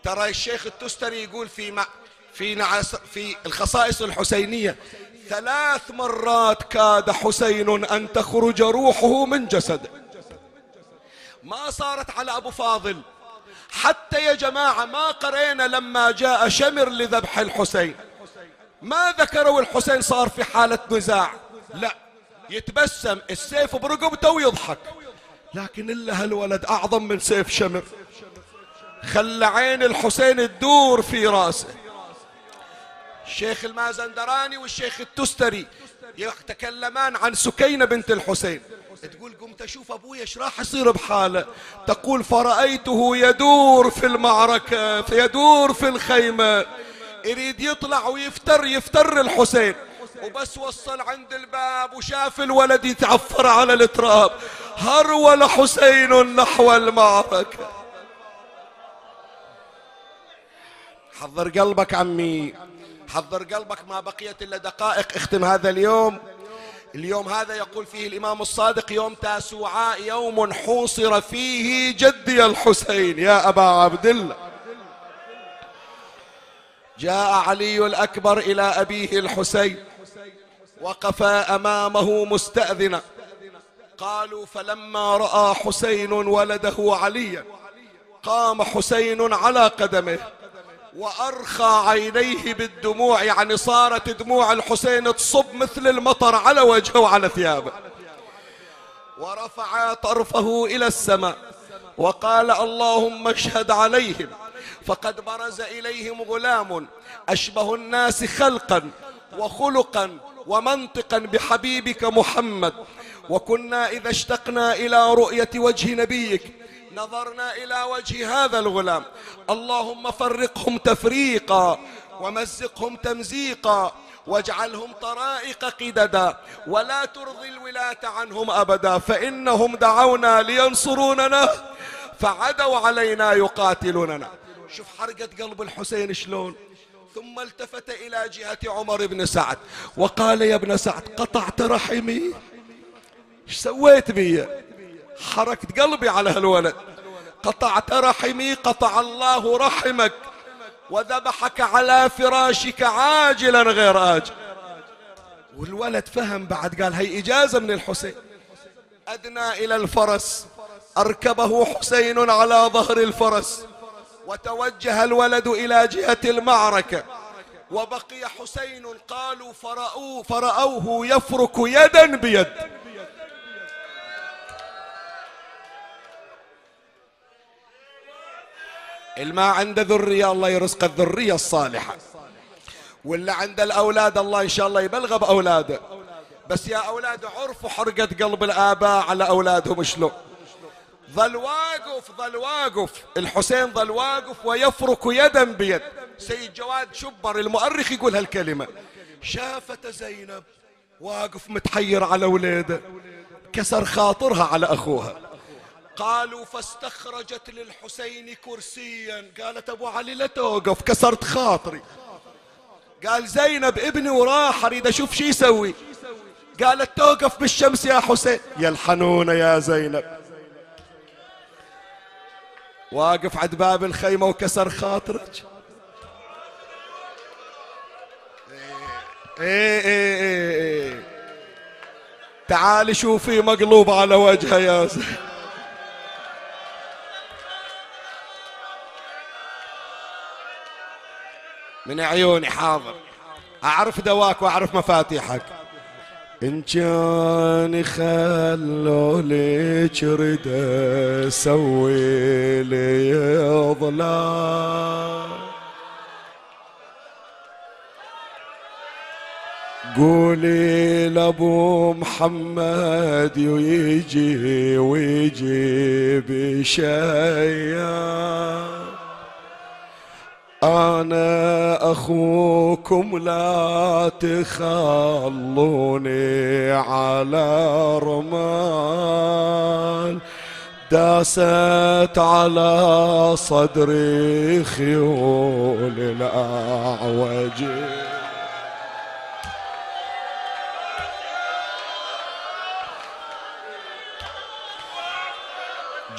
ترى الشيخ التستري يقول في مع في نعس في الخصائص الحسينية ثلاث مرات كاد حسين أن تخرج روحه من جسده. ما صارت على أبو فاضل. حتى يا جماعة ما قرينا لما جاء شمر لذبح الحسين. ما ذكروا الحسين صار في حالة نزاع. لا يتبسم السيف برقبته ويضحك. لكن إلا هالولد أعظم من سيف شمر. خلى عين الحسين تدور في راسه. الشيخ المازندراني والشيخ التستري يتكلمان عن سكينة بنت الحسين. تقول قمت أشوف أبوي إيش راح يصير بحاله. تقول فرأيته يدور في المعركة يدور في الخيمة. يريد يطلع ويفتر يفتر الحسين. وبس وصل عند الباب وشاف الولد يتعفر على التراب. هرول حسين نحو المعركة. حضر قلبك عمي. حضر قلبك ما بقيت إلا دقائق. اختم هذا اليوم. اليوم هذا يقول فيه الإمام الصادق يوم تاسوعاء يوم حوصر فيه جدي الحسين. يا أبا عبد الله. جاء علي الأكبر إلى أبيه الحسين. وقف أمامه مستأذنا. قالوا فلما رأى حسين ولده عليا قام حسين على قدمه. وأرخى عينيه بالدموع يعني صارت دموع الحسين تصب مثل المطر على وجهه وعلى ثيابه. ورفع طرفه إلى السماء وقال اللهم اشهد عليهم فقد برز إليهم غلام أشبه الناس خلقا وخلقا ومنطقا بحبيبك محمد. وكنا إذا اشتقنا إلى رؤية وجه نبيك نظرنا إلى وجه هذا الغلام. اللهم فرقهم تفريقا ومزقهم تمزيقا واجعلهم طرائق قددا ولا ترضي الولاة عنهم أبدا فإنهم دعونا لينصروننا فعدوا علينا يقاتلوننا. شوف حرقة قلب الحسين شلون. ثم التفت إلى جهة عمر بن سعد وقال يا ابن سعد قطعت رحمي. إيش سويت بي؟ حركت قلبي على هالولد. قطعت رحمي قطع الله رحمك. وذبحك على فراشك عاجلا غير آجل. والولد فهم بعد قال هي إجازة من الحسين. أدنى إلى الفرس. أركبه حسين على ظهر الفرس. وتوجه الولد إلى جهة المعركة. وبقي حسين قالوا فرأوه, فرأوه يفرك يدا بيد. الما عنده ذرية الله يرزق الذرية الصالحة. واللي عنده الأولاد الله إن شاء الله يبلغ بأولاده بس يا أولاد عرفوا حرقة قلب الآباء على أولادهم شلون ظل واقف ظل واقف. الحسين ظل واقف ويفرك يدا بيد. سيد جواد شبر المؤرخ يقول هالكلمة. شافت زينب واقف متحير على وليده. كسر خاطرها على أخوها. قالوا فاستخرجت للحسين كرسيا. قالت أبو علي لا توقف كسرت خاطري. قال زينب ابني وراح أريد أشوف شي يسوي. قالت توقف بالشمس يا حسين. يا الحنونة يا زينب. واقف عند باب الخيمة وكسر خاطرك. إيه إيه إيه إيه تعالي شوفي مقلوب على وجهه يا زين من عيوني حاضر. أعرف دواك وأعرف مفاتيحك. إن كان خلوا ليك رد سوي لي ظلام. قولي لأبو محمد ويجي ويجي بشيا أنا أخوكم لا تخلوني على رمال داست على صدري خيول الأعوج.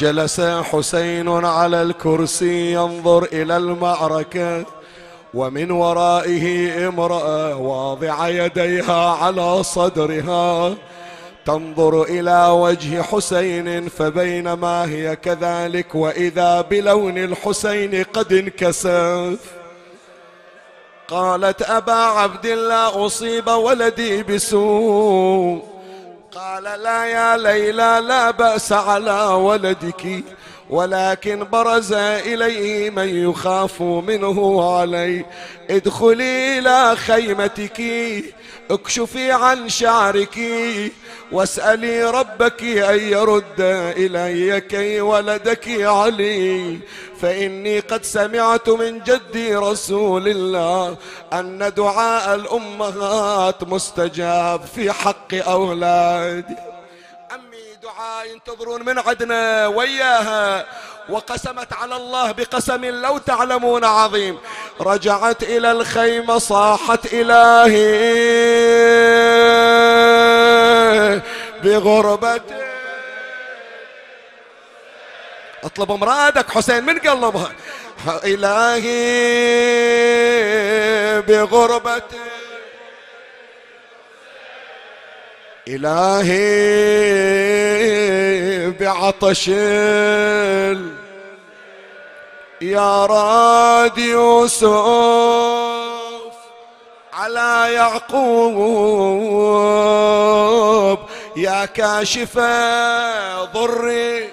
جلس حسين على الكرسي ينظر إلى المعركة ومن ورائه امرأة واضعة يديها على صدرها. تنظر إلى وجه حسين فبينما هي كذلك وإذا بلون الحسين قد انكسف. قالت أبا عبد الله أصيب ولدي بسوء. قال لا يا ليلى لا بأس على ولدك ولكن برز إليه من يخاف منه علي. ادخلي إلى خيمتك اكشفي عن شعرك واسألي ربك أن يرد إلي كي ولدك علي. فإني قد سمعت من جدي رسول الله أن دعاء الأمهات مستجاب في حق أولادي. أمي دعاء ينتظرون من عدنا وياها وقسمت على الله بقسم لو تعلمون عظيم. رجعت إلى الخيمة صاحت إلهي بغربته اطلب مرادك حسين من قلبها إلهي بغربته إلهي بعطش يا راد يوسف على يعقوب يا كاشف ضري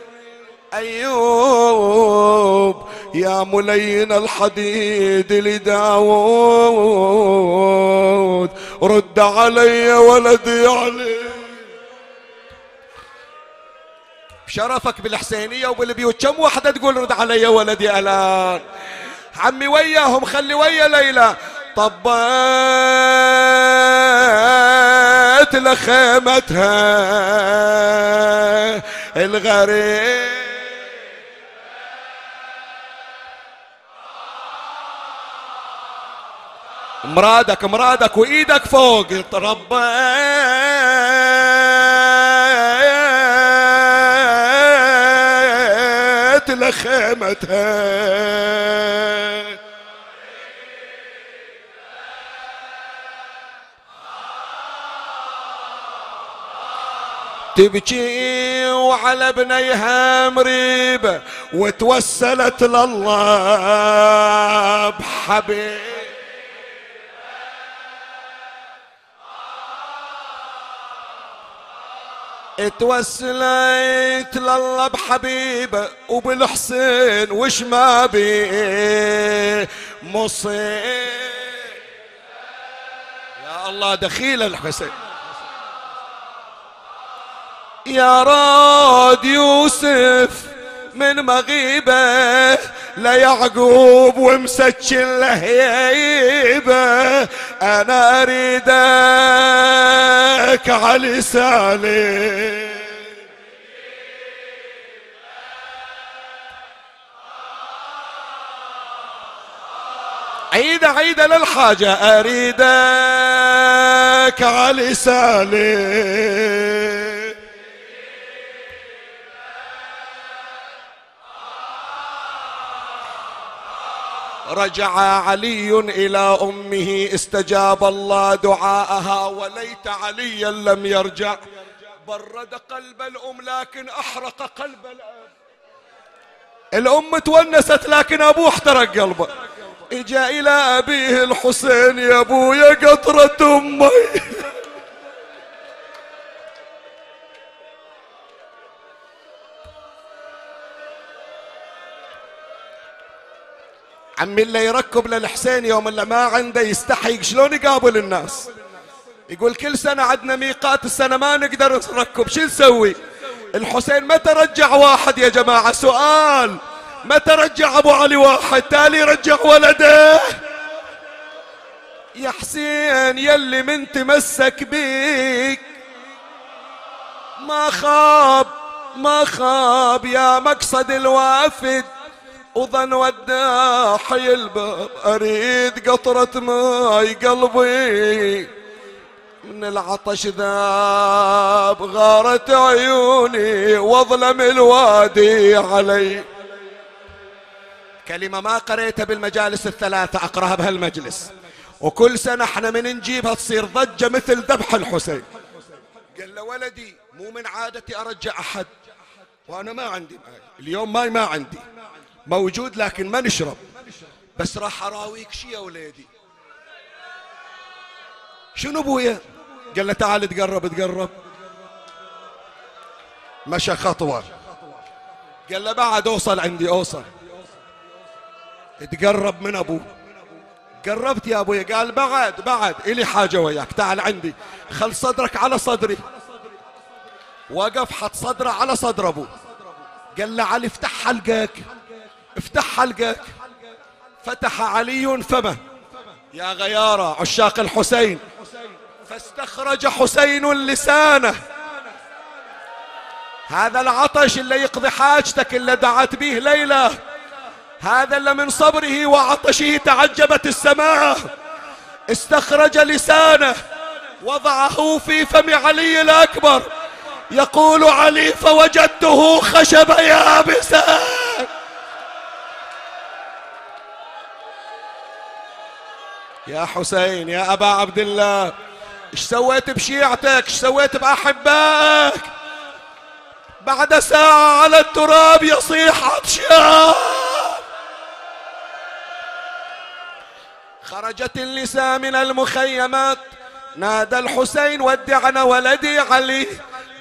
أيوب يا ملين الحديد لداود رد علي ولدي علي. شرفك بالحسينية وبالبيوت كم واحدة تقول رد علي ولدي ألان. عمي وياهم خلي ويا ليلى. طبيت لخيمتها الغريب. مرادك مرادك وإيدك فوق. تربيت لخيمتها تبكي وعلى بنيها مريبة وتوسلت لله بحبيب. توسلت لله بحبيبه وبالحسين وش ما بي مصيب يا الله دخيل الحسين. يا راد يوسف من مغيبة ليعقوب ومسكن لهيبه أنا أريدك على لساني. عيدة عيدة للحاجة أريدك على لساني. رجع علي إلى أمه استجاب الله دعاءها وليت عليا لم يرجع. برد قلب الأم لكن أحرق قلب الأب. الأم تونست لكن أبوه احترق قلبه. إجا إلى أبيه الحسين يا أبويا قطرة أمي. عمي اللي يركب للحسين يوم اللي ما عنده يستحي. شلون يقابل الناس؟ يقول كل سنة عندنا ميقات السنة ما نقدر نركب. شو نسوي؟ الحسين متى رجع واحد يا جماعة. سؤال متى رجع أبو علي واحد تالي رجع ولده. يا حسين يلي من تمسك بيك. ما خاب ما خاب يا مقصد الوافد. وظن وداح الباب أريد قطرة ماي قلبي. من العطش ذاب غارت عيوني واظلم الوادي علي. كلمة ما قريتها بالمجالس الثلاثة أقرأها بهالمجلس. وكل سنة إحنا من نجيبها تصير ضجة مثل ذبح الحسين. قال له ولدي مو من عادتي أرجع أحد. وأنا ما عندي اليوم ماي ما عندي. موجود لكن ما نشرب. بس راح أراويك شي يا وليدي. شنو ابويا قال له تعال تقرب تقرب. مشى خطوة. قال له بعد أوصل عندي أوصل. تقرب من ابوه قربت يا أبويا. قال بعد بعد. إلي حاجة وياك. تعال عندي. خل صدرك على صدري. وقف حط صدره على صدر ابوه قال له علي افتح حلقك. افتح حلقك. فتح علي فمه يا غيارة عشاق الحسين. فاستخرج حسين لسانه. هذا العطش اللي يقضي حاجتك اللي دعت به ليلى. هذا اللي من صبره وعطشه تعجبت السماء. استخرج لسانه. وضعه في فم علي الأكبر. يقول علي فوجدته خشب يابسا يا حسين يا أبا عبد الله إيش سويت بشيعتك؟ إيش سويت بأحبائك؟ بعد ساعة على التراب يصيح عطشان خرجت النساء من المخيمات نادى الحسين ودعنا ولدي علي.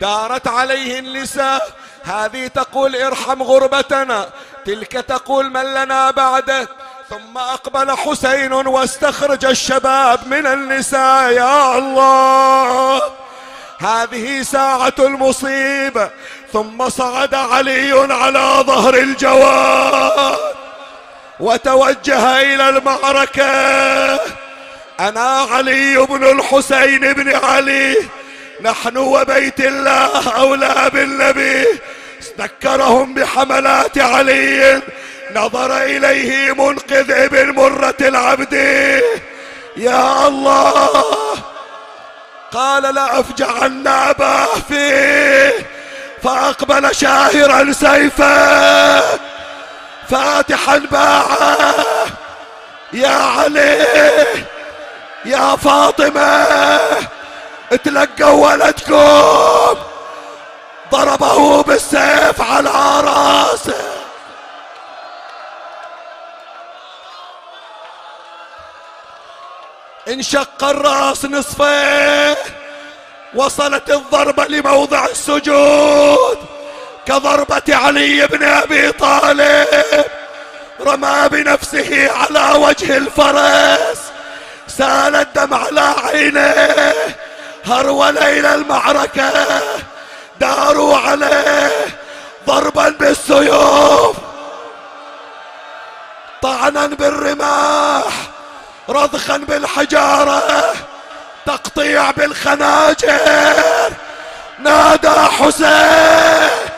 دارت عليه النساء هذه تقول ارحم غربتنا تلك تقول من لنا بعدك ثم أقبل حسين واستخرج الشباب من النساء يا الله! هذه ساعة المصيبة ثم صعد علي على ظهر الجواد وتوجه إلى المعركة. أنا علي بن الحسين بن علي. نحن وبيت الله أولى بالنبي. ذكرهم بحملات علي. نظر إليه منقذ ابن مرة العبد. يا الله. قال لأفجعن أباه فيه فأقبل شاهرا سيفا. فاتحا باعه. يا علي. يا فاطمة. تلقوا ولدكم. ضربه بالسيف على رأسه. انشق الراس نصفين وصلت الضربة لموضع السجود. كضربة علي بن أبي طالب رمى بنفسه على وجه الفرس. سال الدم على عينيه هرول إلى المعركة داروا عليه ضربا بالسيوف. طعنا بالرماح رضخا بالحجارة تقطيع بالخناجر نادى حسين.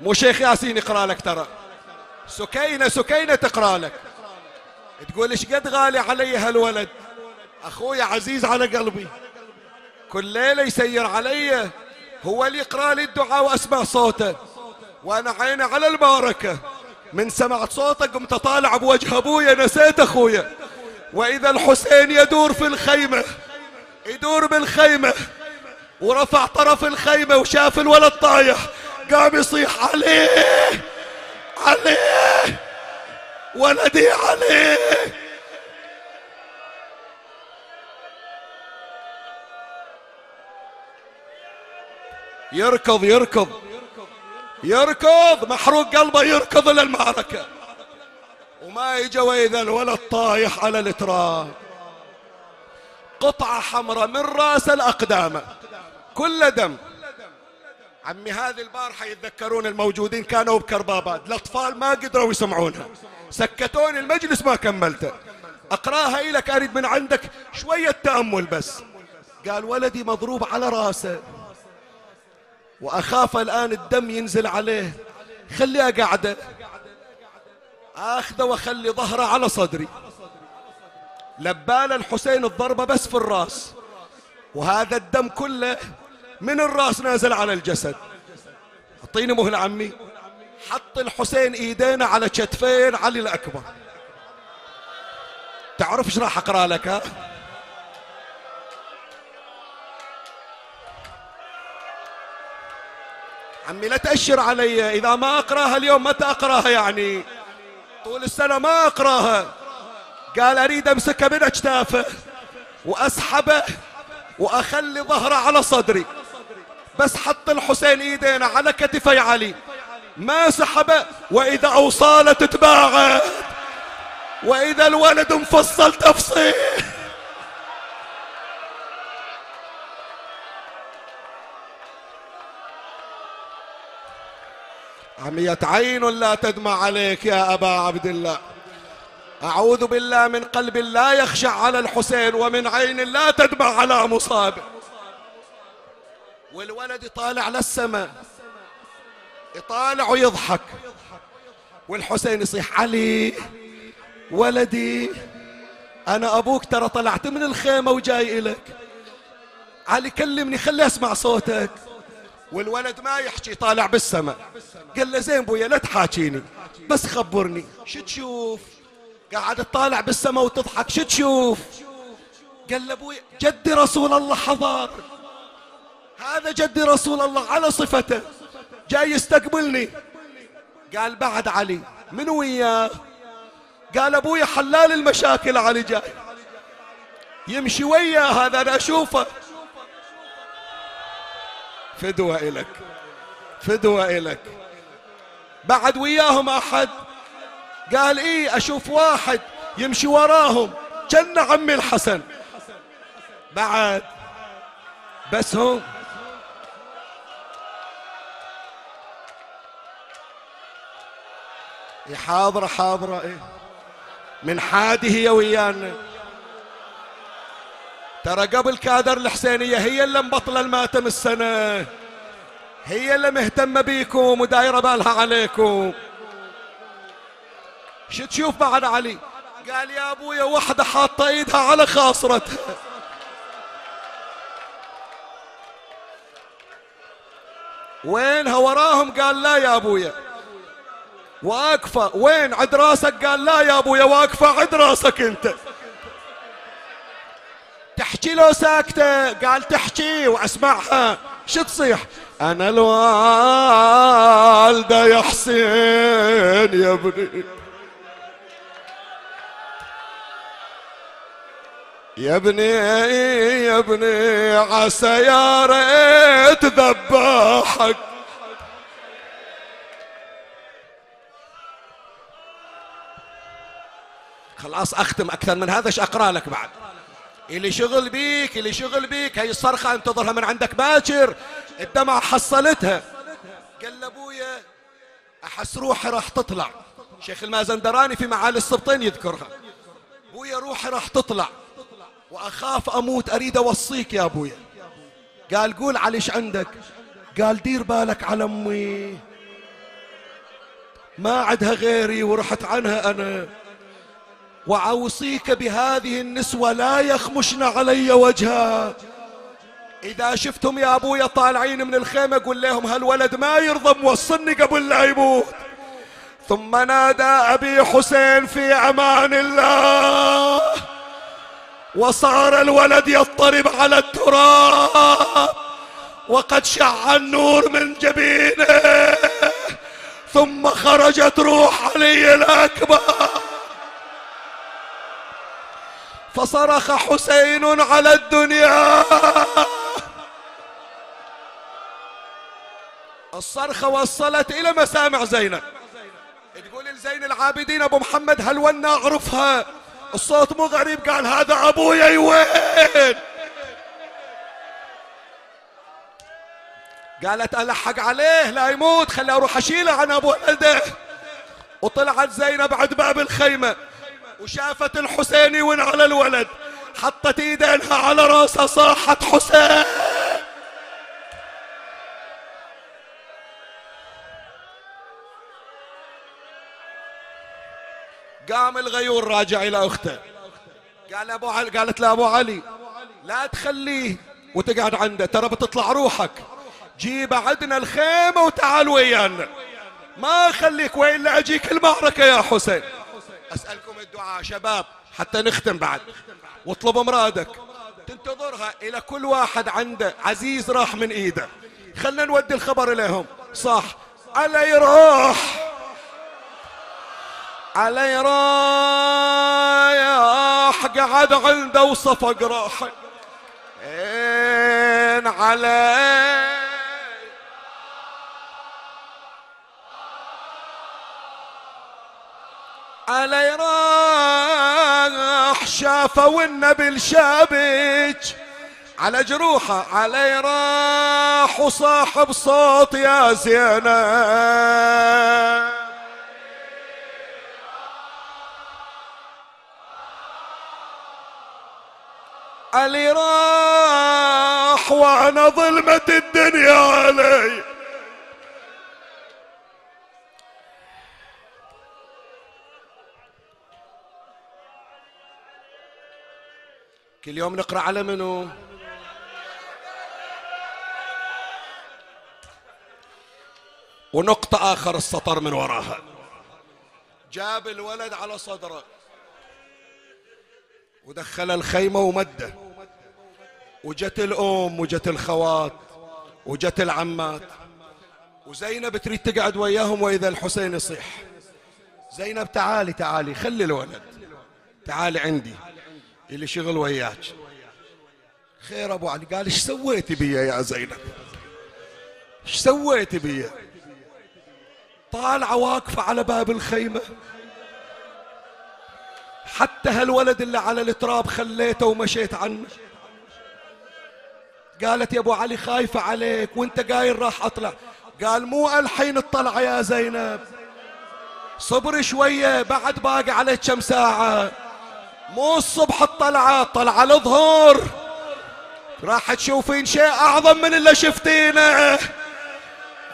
مو شيخ ياسين يقرأ لك ترى. سكينة سكينة تقرأ لك. تقول إيش قد غالي علي هالولد؟ أخوي عزيز على قلبي. كل ليلة يسير علي هو اللي يقرأ لي الدعاء وأسمع صوته. وأنا عيني على المباركة. من سمعت صوته قمت طالع بوجه أبويا نسيت أخويا. وإذا الحسين يدور في الخيمة يدور بالخيمة. ورفع طرف الخيمة وشاف الولد طايح. قام يصيح عليه عليه ولدي عليه يركض يركض. يركض. محروق قلبه يركض للمعركة وما يجا وإذا الولد طايح على التراب قطعة حمراء من رأس الأقدام. كل دم. عمي هذه البارحة يتذكرون الموجودين كانوا بكربابات. الأطفال ما قدروا يسمعونها. سكتوني المجلس ما كملته. أقراها إلك أريد من عندك شوية تأمل بس. قال ولدي مضروب على رأسه. وأخاف الآن الدم ينزل عليه. خليه قاعدة آخذه واخلي ظهره على صدري. لبال الحسين الضربة بس في الراس. وهذا الدم كله من الراس نازل على الجسد. أعطيني مهلة عمي. حط الحسين ايدينا على كتفين علي الأكبر. تعرف إيش راح أقرأ لك؟ ها عمي لا تأشر علي. إذا ما أقراها اليوم متى أقراها يعني؟ طول السنة ما أقراها. قال أريد أمسكه من أجتافه وأسحبه وأخلي ظهره على صدري. بس حط الحسين إيدينا على كتفي علي. ما سحبه وإذا أوصالة تتباعد. وإذا الولد مفصل تفصيل. عمية عين لا تدمع عليك يا أبا عبد الله. أعوذ بالله من قلب لا يخشع على الحسين ومن عين لا تدمع على مصاب. والولد يطالع للسماء. يطالع ويضحك. والحسين يصيح علي ولدي أنا أبوك ترى طلعت من الخيمة وجاي إلك علي كلمني خلي أسمع صوتك. والولد ما يحكي طالع بالسماء. قال له زين بويا لا تحاكيني بس خبرني. شو تشوف؟ قاعد تطالع بالسماء وتضحك شو تشوف؟ قال له أبوي جدي رسول الله حضر هذا جدي رسول الله على صفته. جاي يستقبلني. قال بعد علي من وياه؟ قال أبوي حلال المشاكل علي جاي. يمشي وياه هذا أنا أشوفه. فدوة إلك. فدوة إلك. بعد وياهم أحد. قال إيه أشوف واحد يمشي وراهم. جنة عمي الحسن. بعد. بس هم حاضرة حاضرة إيه. من حادي هي ويانا. ترى قبل كادر الحسينية هي اللي مبطلة الماتم السنة. هي اللي مهتمة بيكم ودايرة بالها عليكم. شو تشوف بعد علي؟ قال يا أبويا وحدة حاطة إيدها على خاصرتها. وينها وراهم؟ قال لا يا أبويا. واقفة. وين؟ عد راسك؟ قال لا يا أبويا واقفة. عد راسك أنت. تحكي لو ساكتة. قال تحكي وأسمعها. شو تصيح؟ أنا الوالدة يا حسين يا ابني. يا ابني يا ابني عسى يا ريت ذبحك. خلاص أختم أكثر من هذا إيش أقرأ لك بعد؟ اللي شغل بيك اللي شغل بيك. هي الصرخة انتظرها من عندك باكر. الدمع حصلتها. قال لأبويا أحس روحي راح تطلع. شيخ المازندراني في معالي السبطين يذكرها. أبويا روحي راح تطلع. وأخاف أموت أريد أوصيك يا أبويا. قال قول عليش عندك. قال دير بالك على أمي. ما عدها غيري ورحت عنها أنا. وأوصيك بهذه النسوة لا يخمشن علي وجها إذا شفتم يا أبويا طالعين من الخيمة قل لهم هالولد ما يرضى موصلني قبل لا يموت. ثم نادى أبي حسين في أمان الله. وصار الولد يضطرب على التراب. وقد شع النور من جبينه. ثم خرجت روح علي الأكبر فصرخ حسين على الدنيا. الصرخة وصلت إلى مسامع زينب. تقول لزين العابدين أبو محمد هل أعرفها؟ الصوت مو غريب قال هذا أبويا وين؟ قالت ألحق عليه لا يموت خلي أروح أشيله عن أبو ولده. وطلعت زينب عند باب الخيمة. وشافت الحسيني وين على الولد. حطت إيدينها على راسه صاحت حسين. قام الغيور راجع إلى أخته. قال أبو علي قالت له أبو علي لا تخليه وتقعد عنده ترى بتطلع روحك. جيب عدنا الخيمة وتعال ويانا. ما خليك وين أجيك المعركة يا حسين. اسالكم الدعاء شباب حتى نختم بعد. واطلب مرادك تنتظرها إلى كل واحد عنده عزيز راح من إيده. خلنا نودي الخبر لهم صح. علي راح علي رايح قعد عنده وصفق راح إن علي علي راح شافوا النبي الشابج. على جروحه علي راح وصاحب صوت يا زينب. علي راح وأنا ظلمة الدنيا علي. كل يوم نقرأ على منو؟ ونقطة آخر السطر من وراها. جاب الولد على صدره. ودخل الخيمة ومده. وجت الأم وجت الخوات وجت العمات. وزينب تريد تقعد وياهم وإذا الحسين يصيح. زينب تعالي تعالي خلي الولد. تعالي عندي. اللي شغل وياك. خير أبو علي قال إيش سويتي بيا يا زينب؟ إيش سويتي بيا؟ طالعة واقفة على باب الخيمة. حتى هالولد اللي على التراب خليته ومشيت عنه. قالت يا أبو علي خايفة عليك وأنت قايل راح أطلع. قال مو الحين الطلعة يا زينب. صبر شوية بعد باقي عليك كم ساعة. مو الصبح الطلعة طلعة الظهر. راح تشوفين شيء أعظم من اللي شفتينه.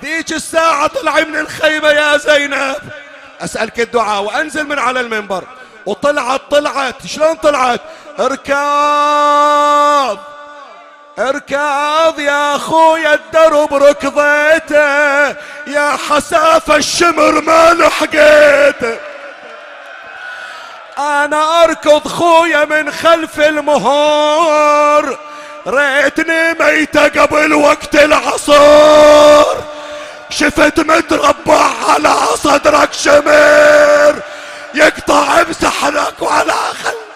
ذيك الساعة طلعي من الخيمة يا زينب. أسألك الدعاء وأنزل من على المنبر. وطلعت طلعت شلون طلعت؟ اركض اركض يا اخويا الدرب ركضيته. يا حساف الشمر ما لحقيته. أنا أركض خويا من خلف المهور. ريتني ميتة قبل وقت العصر شفت متربع على صدرك شمر يقطع بسحرك وعلى خلق